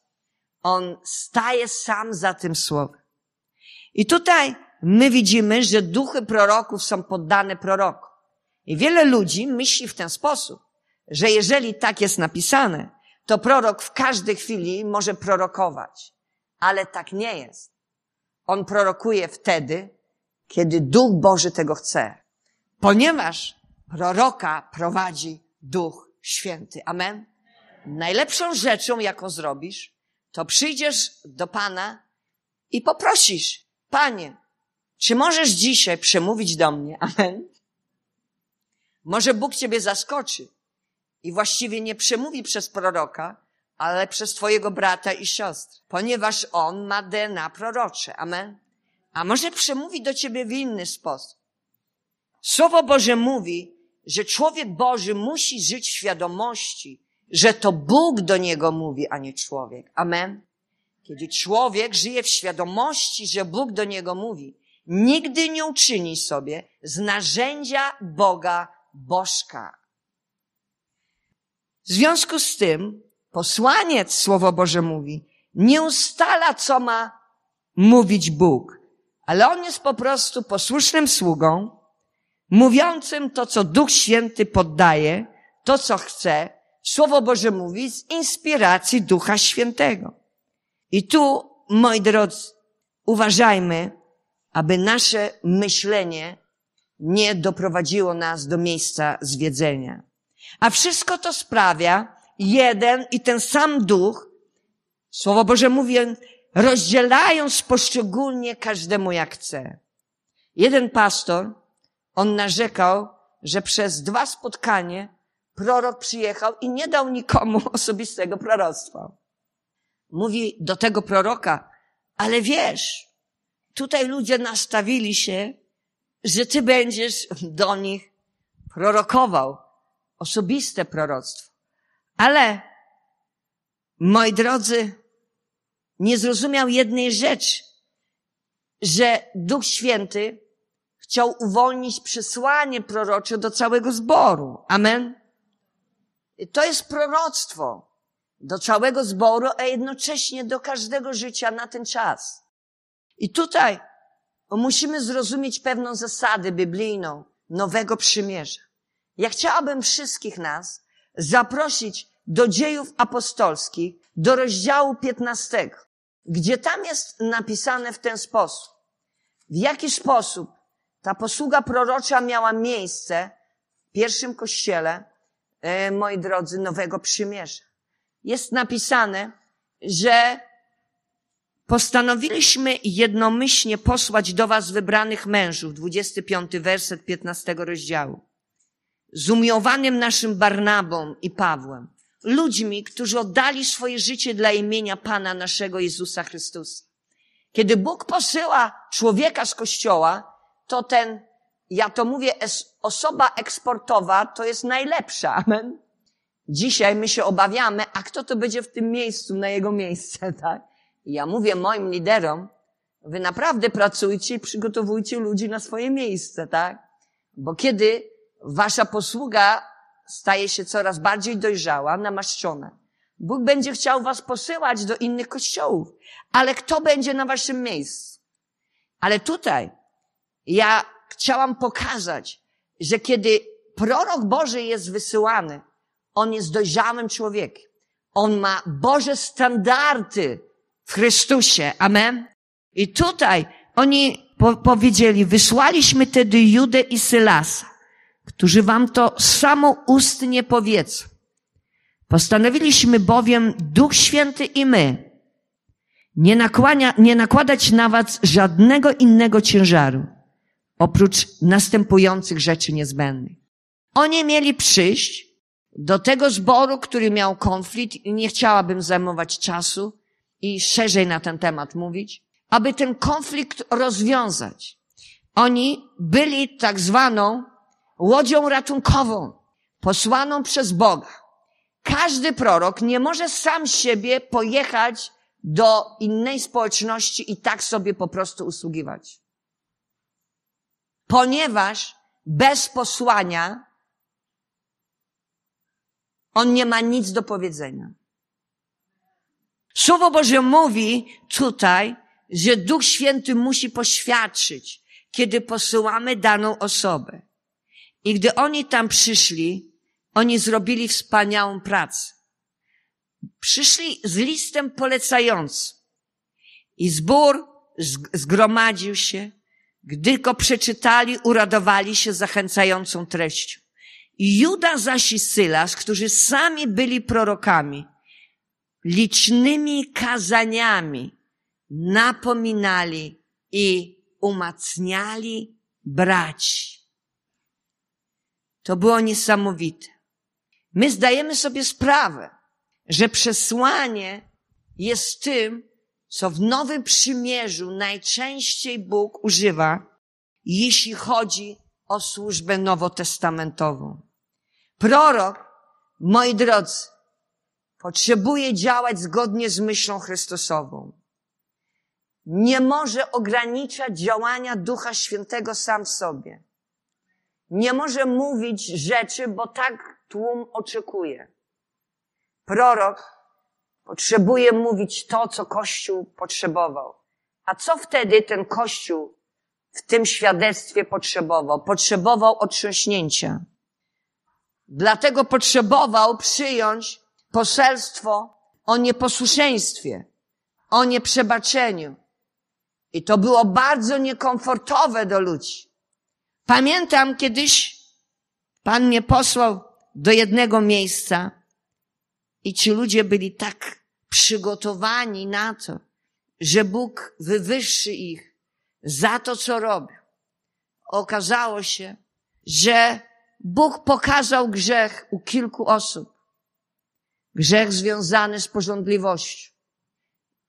On staje sam za tym słowem. I tutaj my widzimy, że duchy proroków są poddane prorokom. I wiele ludzi myśli w ten sposób, że jeżeli tak jest napisane, to prorok w każdej chwili może prorokować. Ale tak nie jest. On prorokuje wtedy, kiedy Duch Boży tego chce. Ponieważ proroka prowadzi Duch Święty. Amen. Najlepszą rzeczą, jaką zrobisz, to przyjdziesz do Pana i poprosisz, Panie, czy możesz dzisiaj przemówić do mnie? Amen. Może Bóg Ciebie zaskoczy i właściwie nie przemówi przez proroka, ale przez Twojego brata i siostrę, ponieważ on ma DNA prorocze. Amen. A może przemówi do Ciebie w inny sposób. Słowo Boże mówi, że człowiek Boży musi żyć w świadomości, że to Bóg do niego mówi, a nie człowiek. Amen. Kiedy człowiek żyje w świadomości, że Bóg do niego mówi, nigdy nie uczyni sobie z narzędzia Boga bożka. W związku z tym posłaniec, Słowo Boże mówi, nie ustala, co ma mówić Bóg, ale on jest po prostu posłusznym sługą, mówiącym to, co Duch Święty poddaje, to, co chce. Słowo Boże mówi z inspiracji Ducha Świętego. I tu, moi drodzy, uważajmy, aby nasze myślenie nie doprowadziło nas do miejsca zwiedzenia. A wszystko to sprawia jeden i ten sam duch, Słowo Boże mówi, rozdzielając poszczególnie każdemu jak chce. Jeden pastor, on narzekał, że przez dwa spotkanie prorok przyjechał i nie dał nikomu osobistego proroctwa. Mówi do tego proroka, ale wiesz, tutaj ludzie nastawili się, że ty będziesz do nich prorokował osobiste proroctwo. Ale, moi drodzy, nie zrozumiał jednej rzeczy, że Duch Święty chciał uwolnić przesłanie prorocze do całego zboru. Amen. To jest proroctwo do całego zboru, a jednocześnie do każdego życia na ten czas. I tutaj musimy zrozumieć pewną zasadę biblijną Nowego Przymierza. Ja chciałabym wszystkich nas zaprosić do dziejów apostolskich, do rozdziału 15, gdzie tam jest napisane w ten sposób. W jaki sposób ta posługa prorocza miała miejsce w pierwszym kościele, e, moi drodzy, Nowego Przymierza. Jest napisane, że postanowiliśmy jednomyślnie posłać do was wybranych mężów, 25 werset 15 rozdziału, z umiłowanym naszym Barnabą i Pawłem, ludźmi, którzy oddali swoje życie dla imienia Pana naszego Jezusa Chrystusa. Kiedy Bóg posyła człowieka z kościoła, to ten, ja to mówię, osoba eksportowa to jest najlepsza. Amen. Dzisiaj my się obawiamy, a kto to będzie w tym miejscu, na jego miejsce, tak? Ja mówię moim liderom, wy naprawdę pracujcie i przygotowujcie ludzi na swoje miejsce, tak? Bo kiedy wasza posługa staje się coraz bardziej dojrzała, namaszczona, Bóg będzie chciał was posyłać do innych kościołów. Ale kto będzie na waszym miejscu? Ale tutaj ja chciałam pokazać, że kiedy prorok Boży jest wysyłany, on jest dojrzałym człowiekiem. On ma Boże standardy w Chrystusie. Amen. I tutaj oni po powiedzieli, wysłaliśmy tedy Judę i Sylasa, którzy wam to samoustnie powiedzą. Postanowiliśmy bowiem Duch Święty i my nie, nakłania, nie nakładać na was żadnego innego ciężaru, oprócz następujących rzeczy niezbędnych. Oni mieli przyjść do tego zboru, który miał konflikt i nie chciałabym zajmować czasu i szerzej na ten temat mówić, aby ten konflikt rozwiązać. Oni byli tak zwaną łodzią ratunkową, posłaną przez Boga. Każdy prorok nie może sam siebie pojechać do innej społeczności i tak sobie po prostu usługiwać. Ponieważ bez posłania on nie ma nic do powiedzenia. Słowo Boże mówi tutaj, że Duch Święty musi poświadczyć, kiedy posyłamy daną osobę. I gdy oni tam przyszli, oni zrobili wspaniałą pracę. Przyszli z listem polecającym. I zbór zgromadził się. Gdy go przeczytali, uradowali się zachęcającą treścią. Juda zaś i Sylas, którzy sami byli prorokami, licznymi kazaniami napominali i umacniali braci. To było niesamowite. My zdajemy sobie sprawę, że przesłanie jest tym, co w Nowym Przymierzu najczęściej Bóg używa, jeśli chodzi o służbę nowotestamentową. Prorok, moi drodzy, potrzebuje działać zgodnie z myślą Chrystusową. Nie może ograniczać działania Ducha Świętego sam w sobie. Nie może mówić rzeczy, bo tak tłum oczekuje. Prorok potrzebuje mówić to, co Kościół potrzebował. A co wtedy ten Kościół w tym świadectwie potrzebował? Potrzebował otrząśnięcia. Dlatego potrzebował przyjąć poselstwo o nieposłuszeństwie, o nieprzebaczeniu. I to było bardzo niekomfortowe do ludzi. Pamiętam kiedyś Pan mnie posłał do jednego miejsca i ci ludzie byli tak przygotowani na to, że Bóg wywyższy ich za to, co robią. Okazało się, że Bóg pokazał grzech u kilku osób. Grzech związany z porządliwością.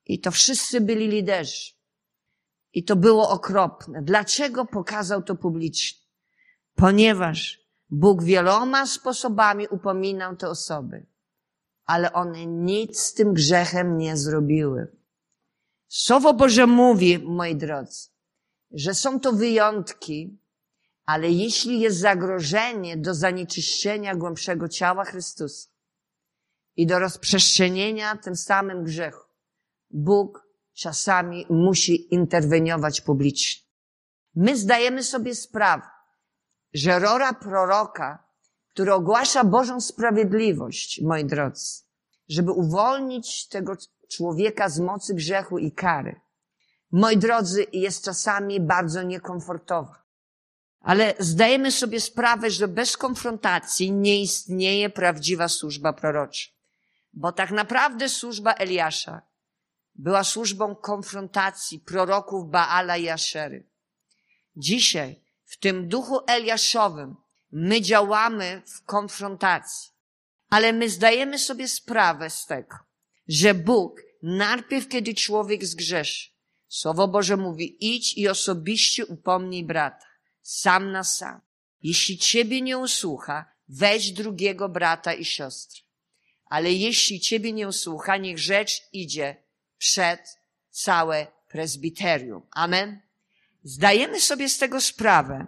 I to wszyscy byli liderzy. I to było okropne. Dlaczego pokazał to publicznie? Ponieważ Bóg wieloma sposobami upominał te osoby, ale one nic z tym grzechem nie zrobiły. Słowo Boże mówi, moi drodzy, że są to wyjątki, ale jeśli jest zagrożenie do zanieczyszczenia głębszego ciała Chrystusa i do rozprzestrzenienia tym samym grzechu, Bóg czasami musi interweniować publicznie. My zdajemy sobie sprawę, że rola proroka, który ogłasza Bożą sprawiedliwość, moi drodzy, żeby uwolnić tego człowieka z mocy grzechu i kary, moi drodzy, jest czasami bardzo niekomfortowa. Ale zdajemy sobie sprawę, że bez konfrontacji nie istnieje prawdziwa służba prorocza. Bo tak naprawdę służba Eliasza była służbą konfrontacji proroków Baala i Aszery. Dzisiaj w tym duchu Eliaszowym my działamy w konfrontacji, ale my zdajemy sobie sprawę z tego, że Bóg najpierw, kiedy człowiek zgrzeszy, Słowo Boże mówi, idź i osobiście upomnij brata, sam na sam. Jeśli ciebie nie usłucha, weź drugiego brata i siostrę. Ale jeśli ciebie nie usłucha, niech rzecz idzie przed całe prezbiterium. Amen. Zdajemy sobie z tego sprawę,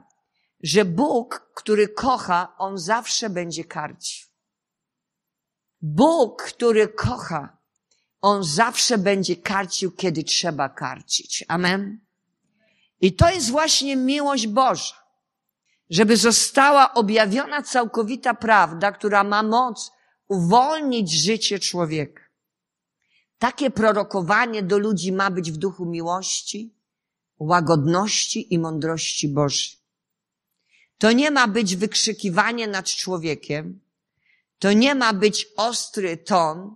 że Bóg, który kocha, On zawsze będzie karcił. Bóg, który kocha, On zawsze będzie karcił, kiedy trzeba karcić. Amen. I to jest właśnie miłość Boża. Żeby została objawiona całkowita prawda, która ma moc uwolnić życie człowieka. Takie prorokowanie do ludzi ma być w duchu miłości, łagodności i mądrości Bożej. To nie ma być wykrzykiwanie nad człowiekiem, to nie ma być ostry ton,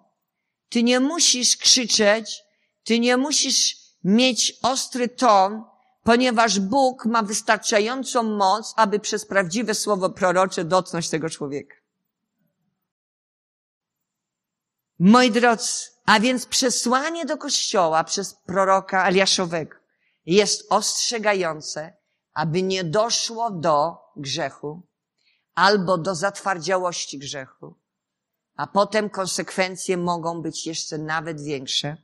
ty nie musisz krzyczeć, ty nie musisz mieć ostry ton, ponieważ Bóg ma wystarczającą moc, aby przez prawdziwe słowo prorocze dotknąć tego człowieka. Moi drodzy, a więc przesłanie do Kościoła przez proroka Eliaszowego jest ostrzegające, aby nie doszło do grzechu albo do zatwardziałości grzechu, a potem konsekwencje mogą być jeszcze nawet większe.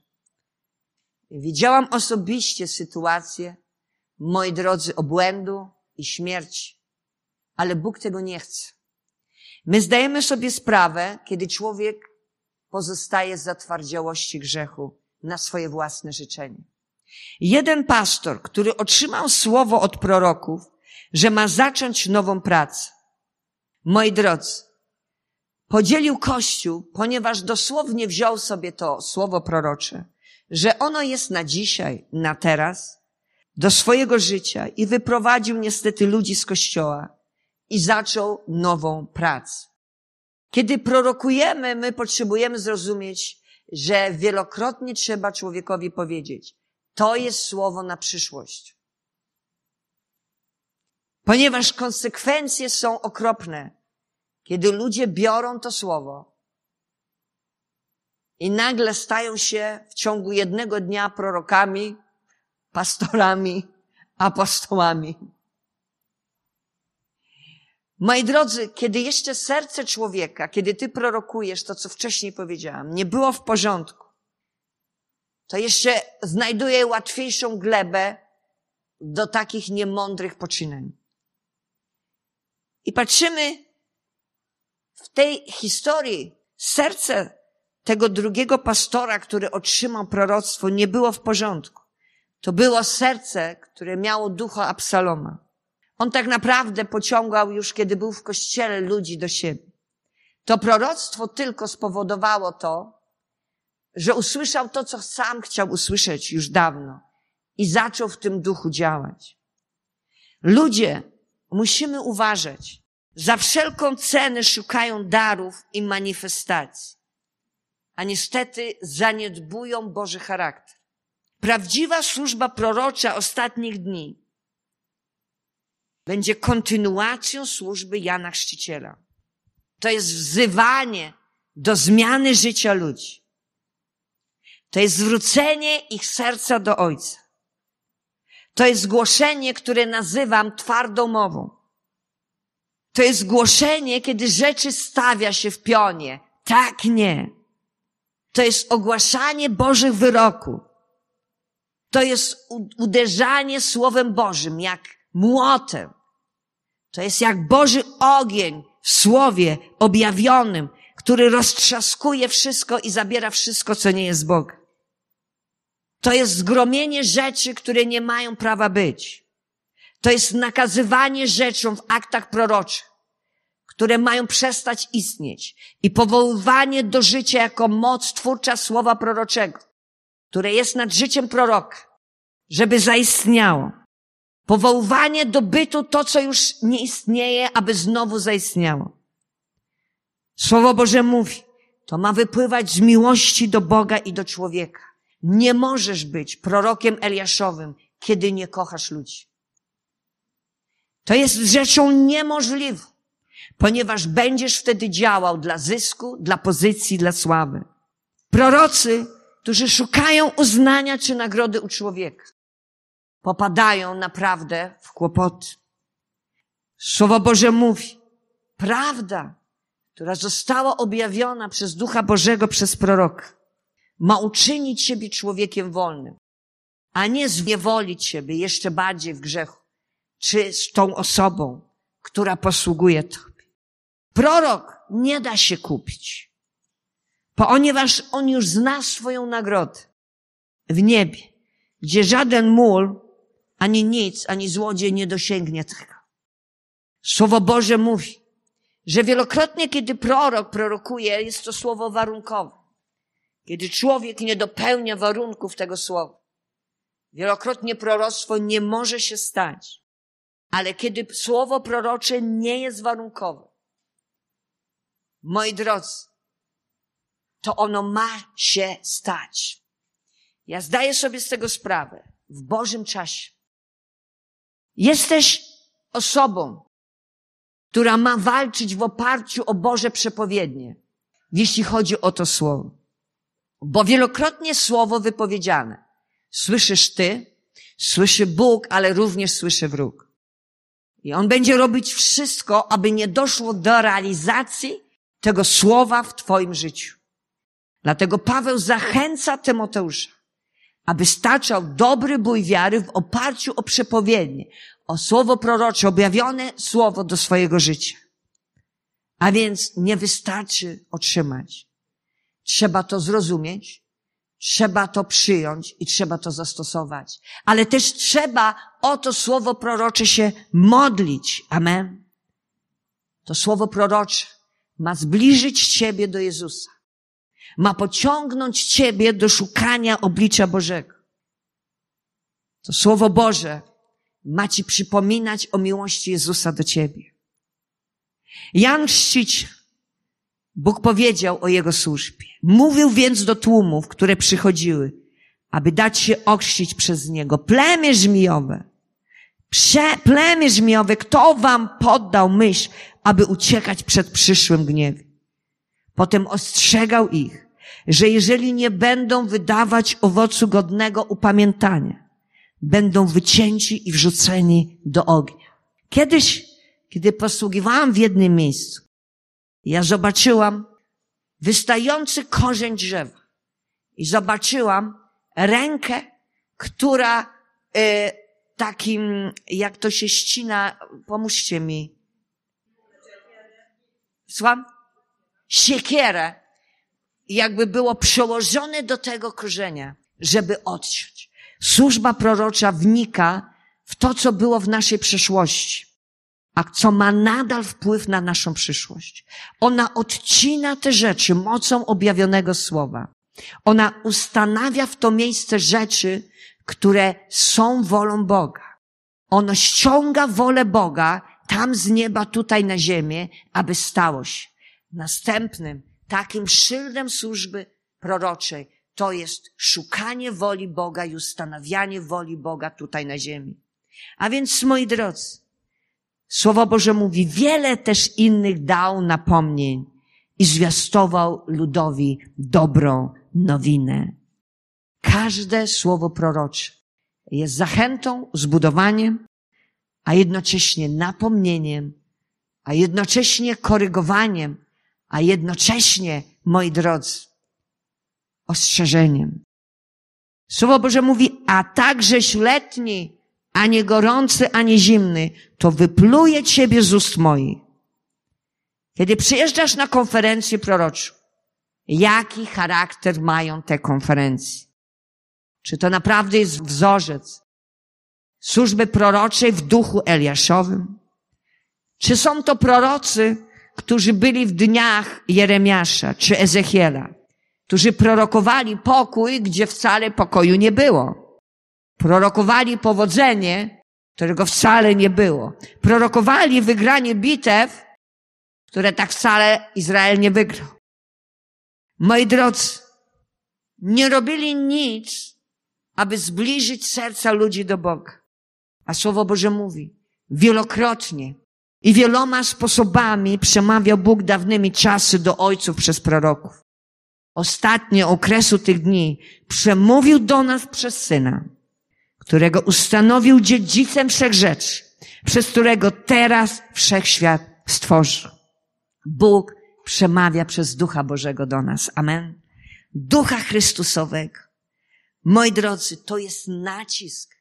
Widziałam osobiście sytuację, moi drodzy, obłędu i śmierci, ale Bóg tego nie chce. My zdajemy sobie sprawę, kiedy człowiek pozostaje z zatwardziałości grzechu na swoje własne życzenie. Jeden pastor, który otrzymał słowo od proroków, że ma zacząć nową pracę. Moi drodzy, podzielił Kościół, ponieważ dosłownie wziął sobie to słowo prorocze, że ono jest na dzisiaj, na teraz, do swojego życia i wyprowadził niestety ludzi z Kościoła i zaczął nową pracę. Kiedy prorokujemy, my potrzebujemy zrozumieć, że wielokrotnie trzeba człowiekowi powiedzieć, to jest słowo na przyszłość. Ponieważ konsekwencje są okropne, kiedy ludzie biorą to słowo i nagle stają się w ciągu jednego dnia prorokami, pastorami, apostołami. Moi drodzy, kiedy jeszcze serce człowieka, kiedy ty prorokujesz to, co wcześniej powiedziałam, nie było w porządku, to jeszcze znajduje łatwiejszą glebę do takich niemądrych poczynań. I patrzymy tej historii, serce tego drugiego pastora, który otrzymał proroctwo, nie było w porządku. To było serce, które miało ducha Absaloma. On tak naprawdę pociągał już, kiedy był w kościele ludzi do siebie. To proroctwo tylko spowodowało to, że usłyszał to, co sam chciał usłyszeć już dawno i zaczął w tym duchu działać. Ludzie, musimy uważać. Za wszelką cenę szukają darów i manifestacji, a niestety zaniedbują Boży charakter. Prawdziwa służba prorocza ostatnich dni będzie kontynuacją służby Jana Chrzciciela. To jest wzywanie do zmiany życia ludzi. To jest zwrócenie ich serca do Ojca. To jest głoszenie, które nazywam twardą mową. To jest głoszenie, kiedy rzeczy stawia się w pionie. Tak, nie. To jest ogłaszanie Bożych wyroków. To jest uderzanie Słowem Bożym, jak młotem. To jest jak Boży ogień w Słowie objawionym, który roztrzaskuje wszystko i zabiera wszystko, co nie jest Bogiem. To jest zgromienie rzeczy, które nie mają prawa być. To jest nakazywanie rzeczom w aktach proroczych, które mają przestać istnieć i powoływanie do życia jako moc twórcza słowa proroczego, które jest nad życiem proroka, żeby zaistniało. Powoływanie do bytu to, co już nie istnieje, aby znowu zaistniało. Słowo Boże mówi, to ma wypływać z miłości do Boga i do człowieka. Nie możesz być prorokiem Eliaszowym, kiedy nie kochasz ludzi. To jest rzeczą niemożliwą, ponieważ będziesz wtedy działał dla zysku, dla pozycji, dla sławy. Prorocy, którzy szukają uznania czy nagrody u człowieka, popadają naprawdę w kłopoty. Słowo Boże mówi, prawda, która została objawiona przez Ducha Bożego, przez proroka, ma uczynić siebie człowiekiem wolnym, a nie zniewolić siebie jeszcze bardziej w grzechu, czy z tą osobą, która posługuje Tobie. Prorok nie da się kupić, ponieważ on już zna swoją nagrodę w niebie, gdzie żaden mól, ani nic, ani złodziej nie dosięgnie tego. Słowo Boże mówi, że wielokrotnie, kiedy prorok prorokuje, jest to słowo warunkowe. Kiedy człowiek nie dopełnia warunków tego słowa. Wielokrotnie proroctwo nie może się stać. Ale kiedy słowo prorocze nie jest warunkowe, moi drodzy, to ono ma się stać. Ja zdaję sobie z tego sprawę w Bożym czasie. Jesteś osobą, która ma walczyć w oparciu o Boże przepowiednie, jeśli chodzi o to słowo. Bo wielokrotnie słowo wypowiedziane. Słyszysz ty, słyszy Bóg, ale również słyszy wróg. I on będzie robić wszystko, aby nie doszło do realizacji tego słowa w twoim życiu. Dlatego Paweł zachęca Tymoteusza, aby staczał dobry bój wiary w oparciu o przepowiednie, o słowo prorocze, objawione słowo do swojego życia. A więc nie wystarczy otrzymać. Trzeba to zrozumieć, trzeba to przyjąć i trzeba to zastosować. Ale też trzeba o to słowo prorocze się modlić. Amen. To słowo prorocze ma zbliżyć Ciebie do Jezusa. Ma pociągnąć Ciebie do szukania oblicza Bożego. To Słowo Boże ma Ci przypominać o miłości Jezusa do Ciebie. Jan Chrzciciel, Bóg powiedział o Jego służbie. Mówił więc do tłumów, które przychodziły, aby dać się ochrzcić przez Niego. Plemię żmijowe, Prze, plemię żmijowe, kto wam poddał myśl, aby uciekać przed przyszłym gniewem? Potem ostrzegał ich, że jeżeli nie będą wydawać owocu godnego upamiętania, będą wycięci i wrzuceni do ognia. Kiedyś, kiedy posługiwałam w jednym miejscu, ja zobaczyłam wystający korzeń drzewa i zobaczyłam rękę, która e, takim, jak to się ścina, pomóżcie mi. Słucham? Siekierę, jakby było przełożone do tego korzenia, żeby odciąć. Służba prorocza wnika w to, co było w naszej przeszłości, a co ma nadal wpływ na naszą przyszłość. Ona odcina te rzeczy mocą objawionego słowa. Ona ustanawia w to miejsce rzeczy, które są wolą Boga. Ono ściąga wolę Boga tam z nieba, tutaj na ziemię, aby stało się. Następnym takim szyldem służby proroczej to jest szukanie woli Boga i ustanawianie woli Boga tutaj na ziemi. A więc, moi drodzy, Słowo Boże mówi, wiele też innych dał napomnień i zwiastował ludowi dobrą nowinę. Każde słowo prorocze jest zachętą, zbudowaniem, a jednocześnie napomnieniem, a jednocześnie korygowaniem, a jednocześnie, moi drodzy, ostrzeżeniem. Słowo Boże mówi, a także letni, a nie gorący, ani zimny, to wypluje ciebie z ust moich. Kiedy przyjeżdżasz na konferencję proroczą, jaki charakter mają te konferencje? Czy to naprawdę jest wzorzec służby proroczej w duchu Eliaszowym? Czy są to prorocy, którzy byli w dniach Jeremiasza czy Ezechiela, którzy prorokowali pokój, gdzie wcale pokoju nie było? Prorokowali powodzenie, którego wcale nie było. Prorokowali wygranie bitew, które tak wcale Izrael nie wygrał. Moi drodzy, nie robili nic, aby zbliżyć serca ludzi do Boga. A Słowo Boże mówi, wielokrotnie i wieloma sposobami przemawiał Bóg dawnymi czasy do ojców przez proroków. Ostatnie okresu tych dni przemówił do nas przez Syna, którego ustanowił dziedzicem wszech rzeczy, przez którego teraz wszechświat stworzył. Bóg przemawia przez Ducha Bożego do nas. Amen. Ducha Chrystusowego. Moi drodzy, to jest nacisk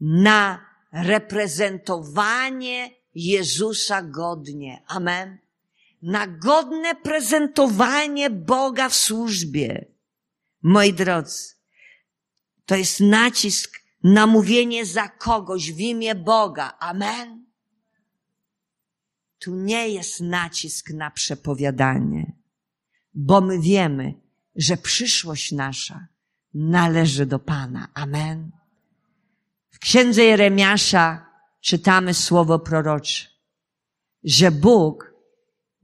na reprezentowanie Jezusa godnie. Amen. Na godne prezentowanie Boga w służbie. Moi drodzy, to jest nacisk na mówienie za kogoś w imię Boga. Amen. Tu nie jest nacisk na przepowiadanie, bo my wiemy, że przyszłość nasza należy do Pana. Amen. W księdze Jeremiasza czytamy słowo prorocze, że Bóg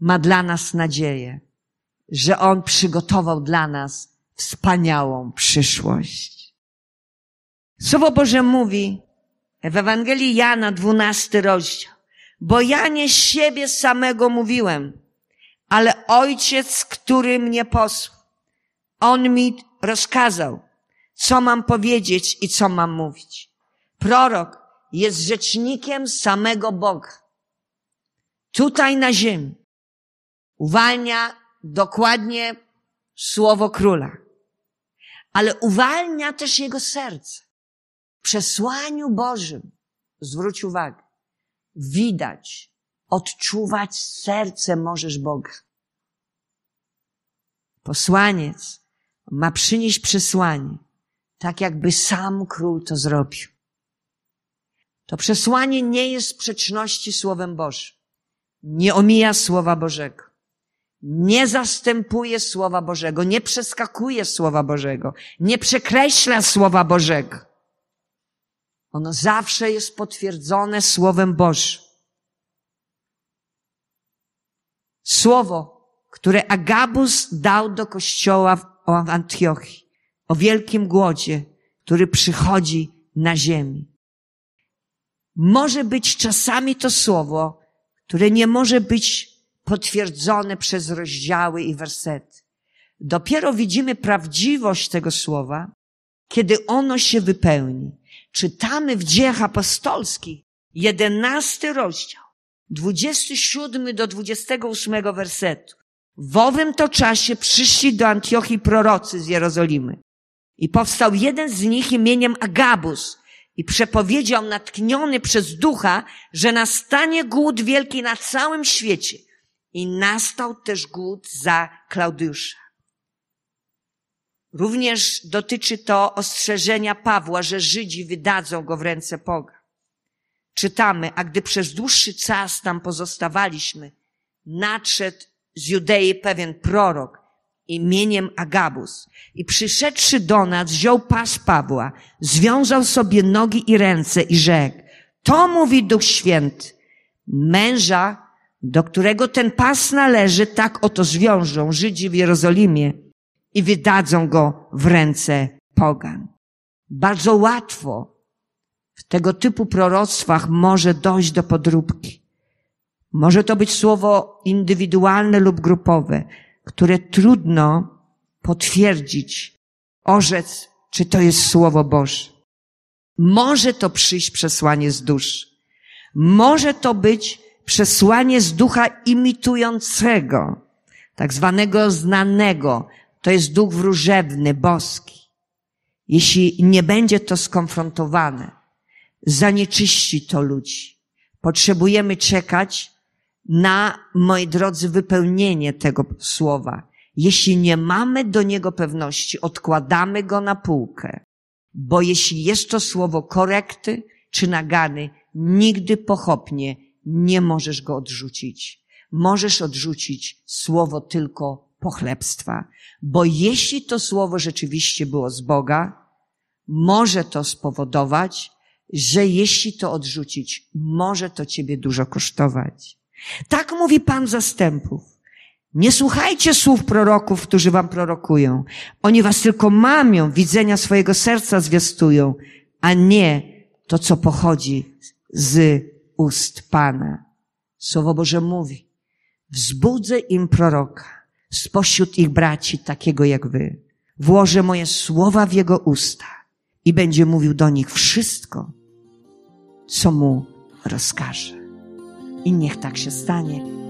ma dla nas nadzieję, że On przygotował dla nas wspaniałą przyszłość. Słowo Boże mówi w Ewangelii Jana, dwunasty rozdział, bo ja nie siebie samego mówiłem, ale Ojciec, który mnie posłał. On mi rozkazał, co mam powiedzieć i co mam mówić. Prorok jest rzecznikiem samego Boga. Tutaj na ziemi uwalnia dokładnie słowo króla, ale uwalnia też jego serce. Przesłaniu Bożym, zwróć uwagę, widać, odczuwać serce możesz Boga. Posłaniec ma przynieść przesłanie, tak jakby sam król to zrobił. To przesłanie nie jest sprzeczności Słowem Bożym. Nie omija Słowa Bożego. Nie zastępuje Słowa Bożego. Nie przeskakuje Słowa Bożego. Nie przekreśla Słowa Bożego. Ono zawsze jest potwierdzone Słowem Bożym. Słowo, które Agabus dał do kościoła w Antiochii, o wielkim głodzie, który przychodzi na ziemi. Może być czasami to słowo, które nie może być potwierdzone przez rozdziały i wersety. Dopiero widzimy prawdziwość tego słowa, kiedy ono się wypełni. Czytamy w dziejach apostolskich, jedenasty rozdział, dwudziesty siódmy do dwudziestego ósmego wersetu. W owym to czasie przyszli do Antiochii prorocy z Jerozolimy. I powstał jeden z nich imieniem Agabus i przepowiedział natkniony przez ducha, że nastanie głód wielki na całym świecie. I nastał też głód za Klaudiusza. Również dotyczy to ostrzeżenia Pawła, że Żydzi wydadzą go w ręce Boga. Czytamy, a gdy przez dłuższy czas tam pozostawaliśmy, nadszedł z Judei pewien prorok imieniem Agabus i przyszedłszy do nas wziął pas Pawła, związał sobie nogi i ręce i rzekł, to mówi Duch Święty, męża, do którego ten pas należy, tak oto zwiążą Żydzi w Jerozolimie i wydadzą go w ręce pogan. Bardzo łatwo w tego typu proroctwach może dojść do podróbki. Może to być słowo indywidualne lub grupowe, które trudno potwierdzić, orzec, czy to jest słowo Boże. Może to przyjść przesłanie z duszy. Może to być przesłanie z ducha imitującego, tak zwanego znanego. To jest duch wróżebny, boski. Jeśli nie będzie to skonfrontowane, zanieczyści to ludzi. Potrzebujemy czekać na, moi drodzy, wypełnienie tego słowa. Jeśli nie mamy do niego pewności, odkładamy go na półkę. Bo jeśli jest to słowo korekty czy nagany, nigdy pochopnie nie możesz go odrzucić. Możesz odrzucić słowo tylko pochlebstwa. Bo jeśli to słowo rzeczywiście było z Boga, może to spowodować, że jeśli to odrzucić, może to ciebie dużo kosztować. Tak mówi Pan zastępów. Nie słuchajcie słów proroków, którzy wam prorokują. Oni was tylko mamią, widzenia swojego serca zwiastują, a nie to, co pochodzi z ust Pana. Słowo Boże mówi, wzbudzę im proroka spośród ich braci, takiego jak wy. Włożę moje słowa w jego usta i będzie mówił do nich wszystko, co mu rozkaże. I niech tak się stanie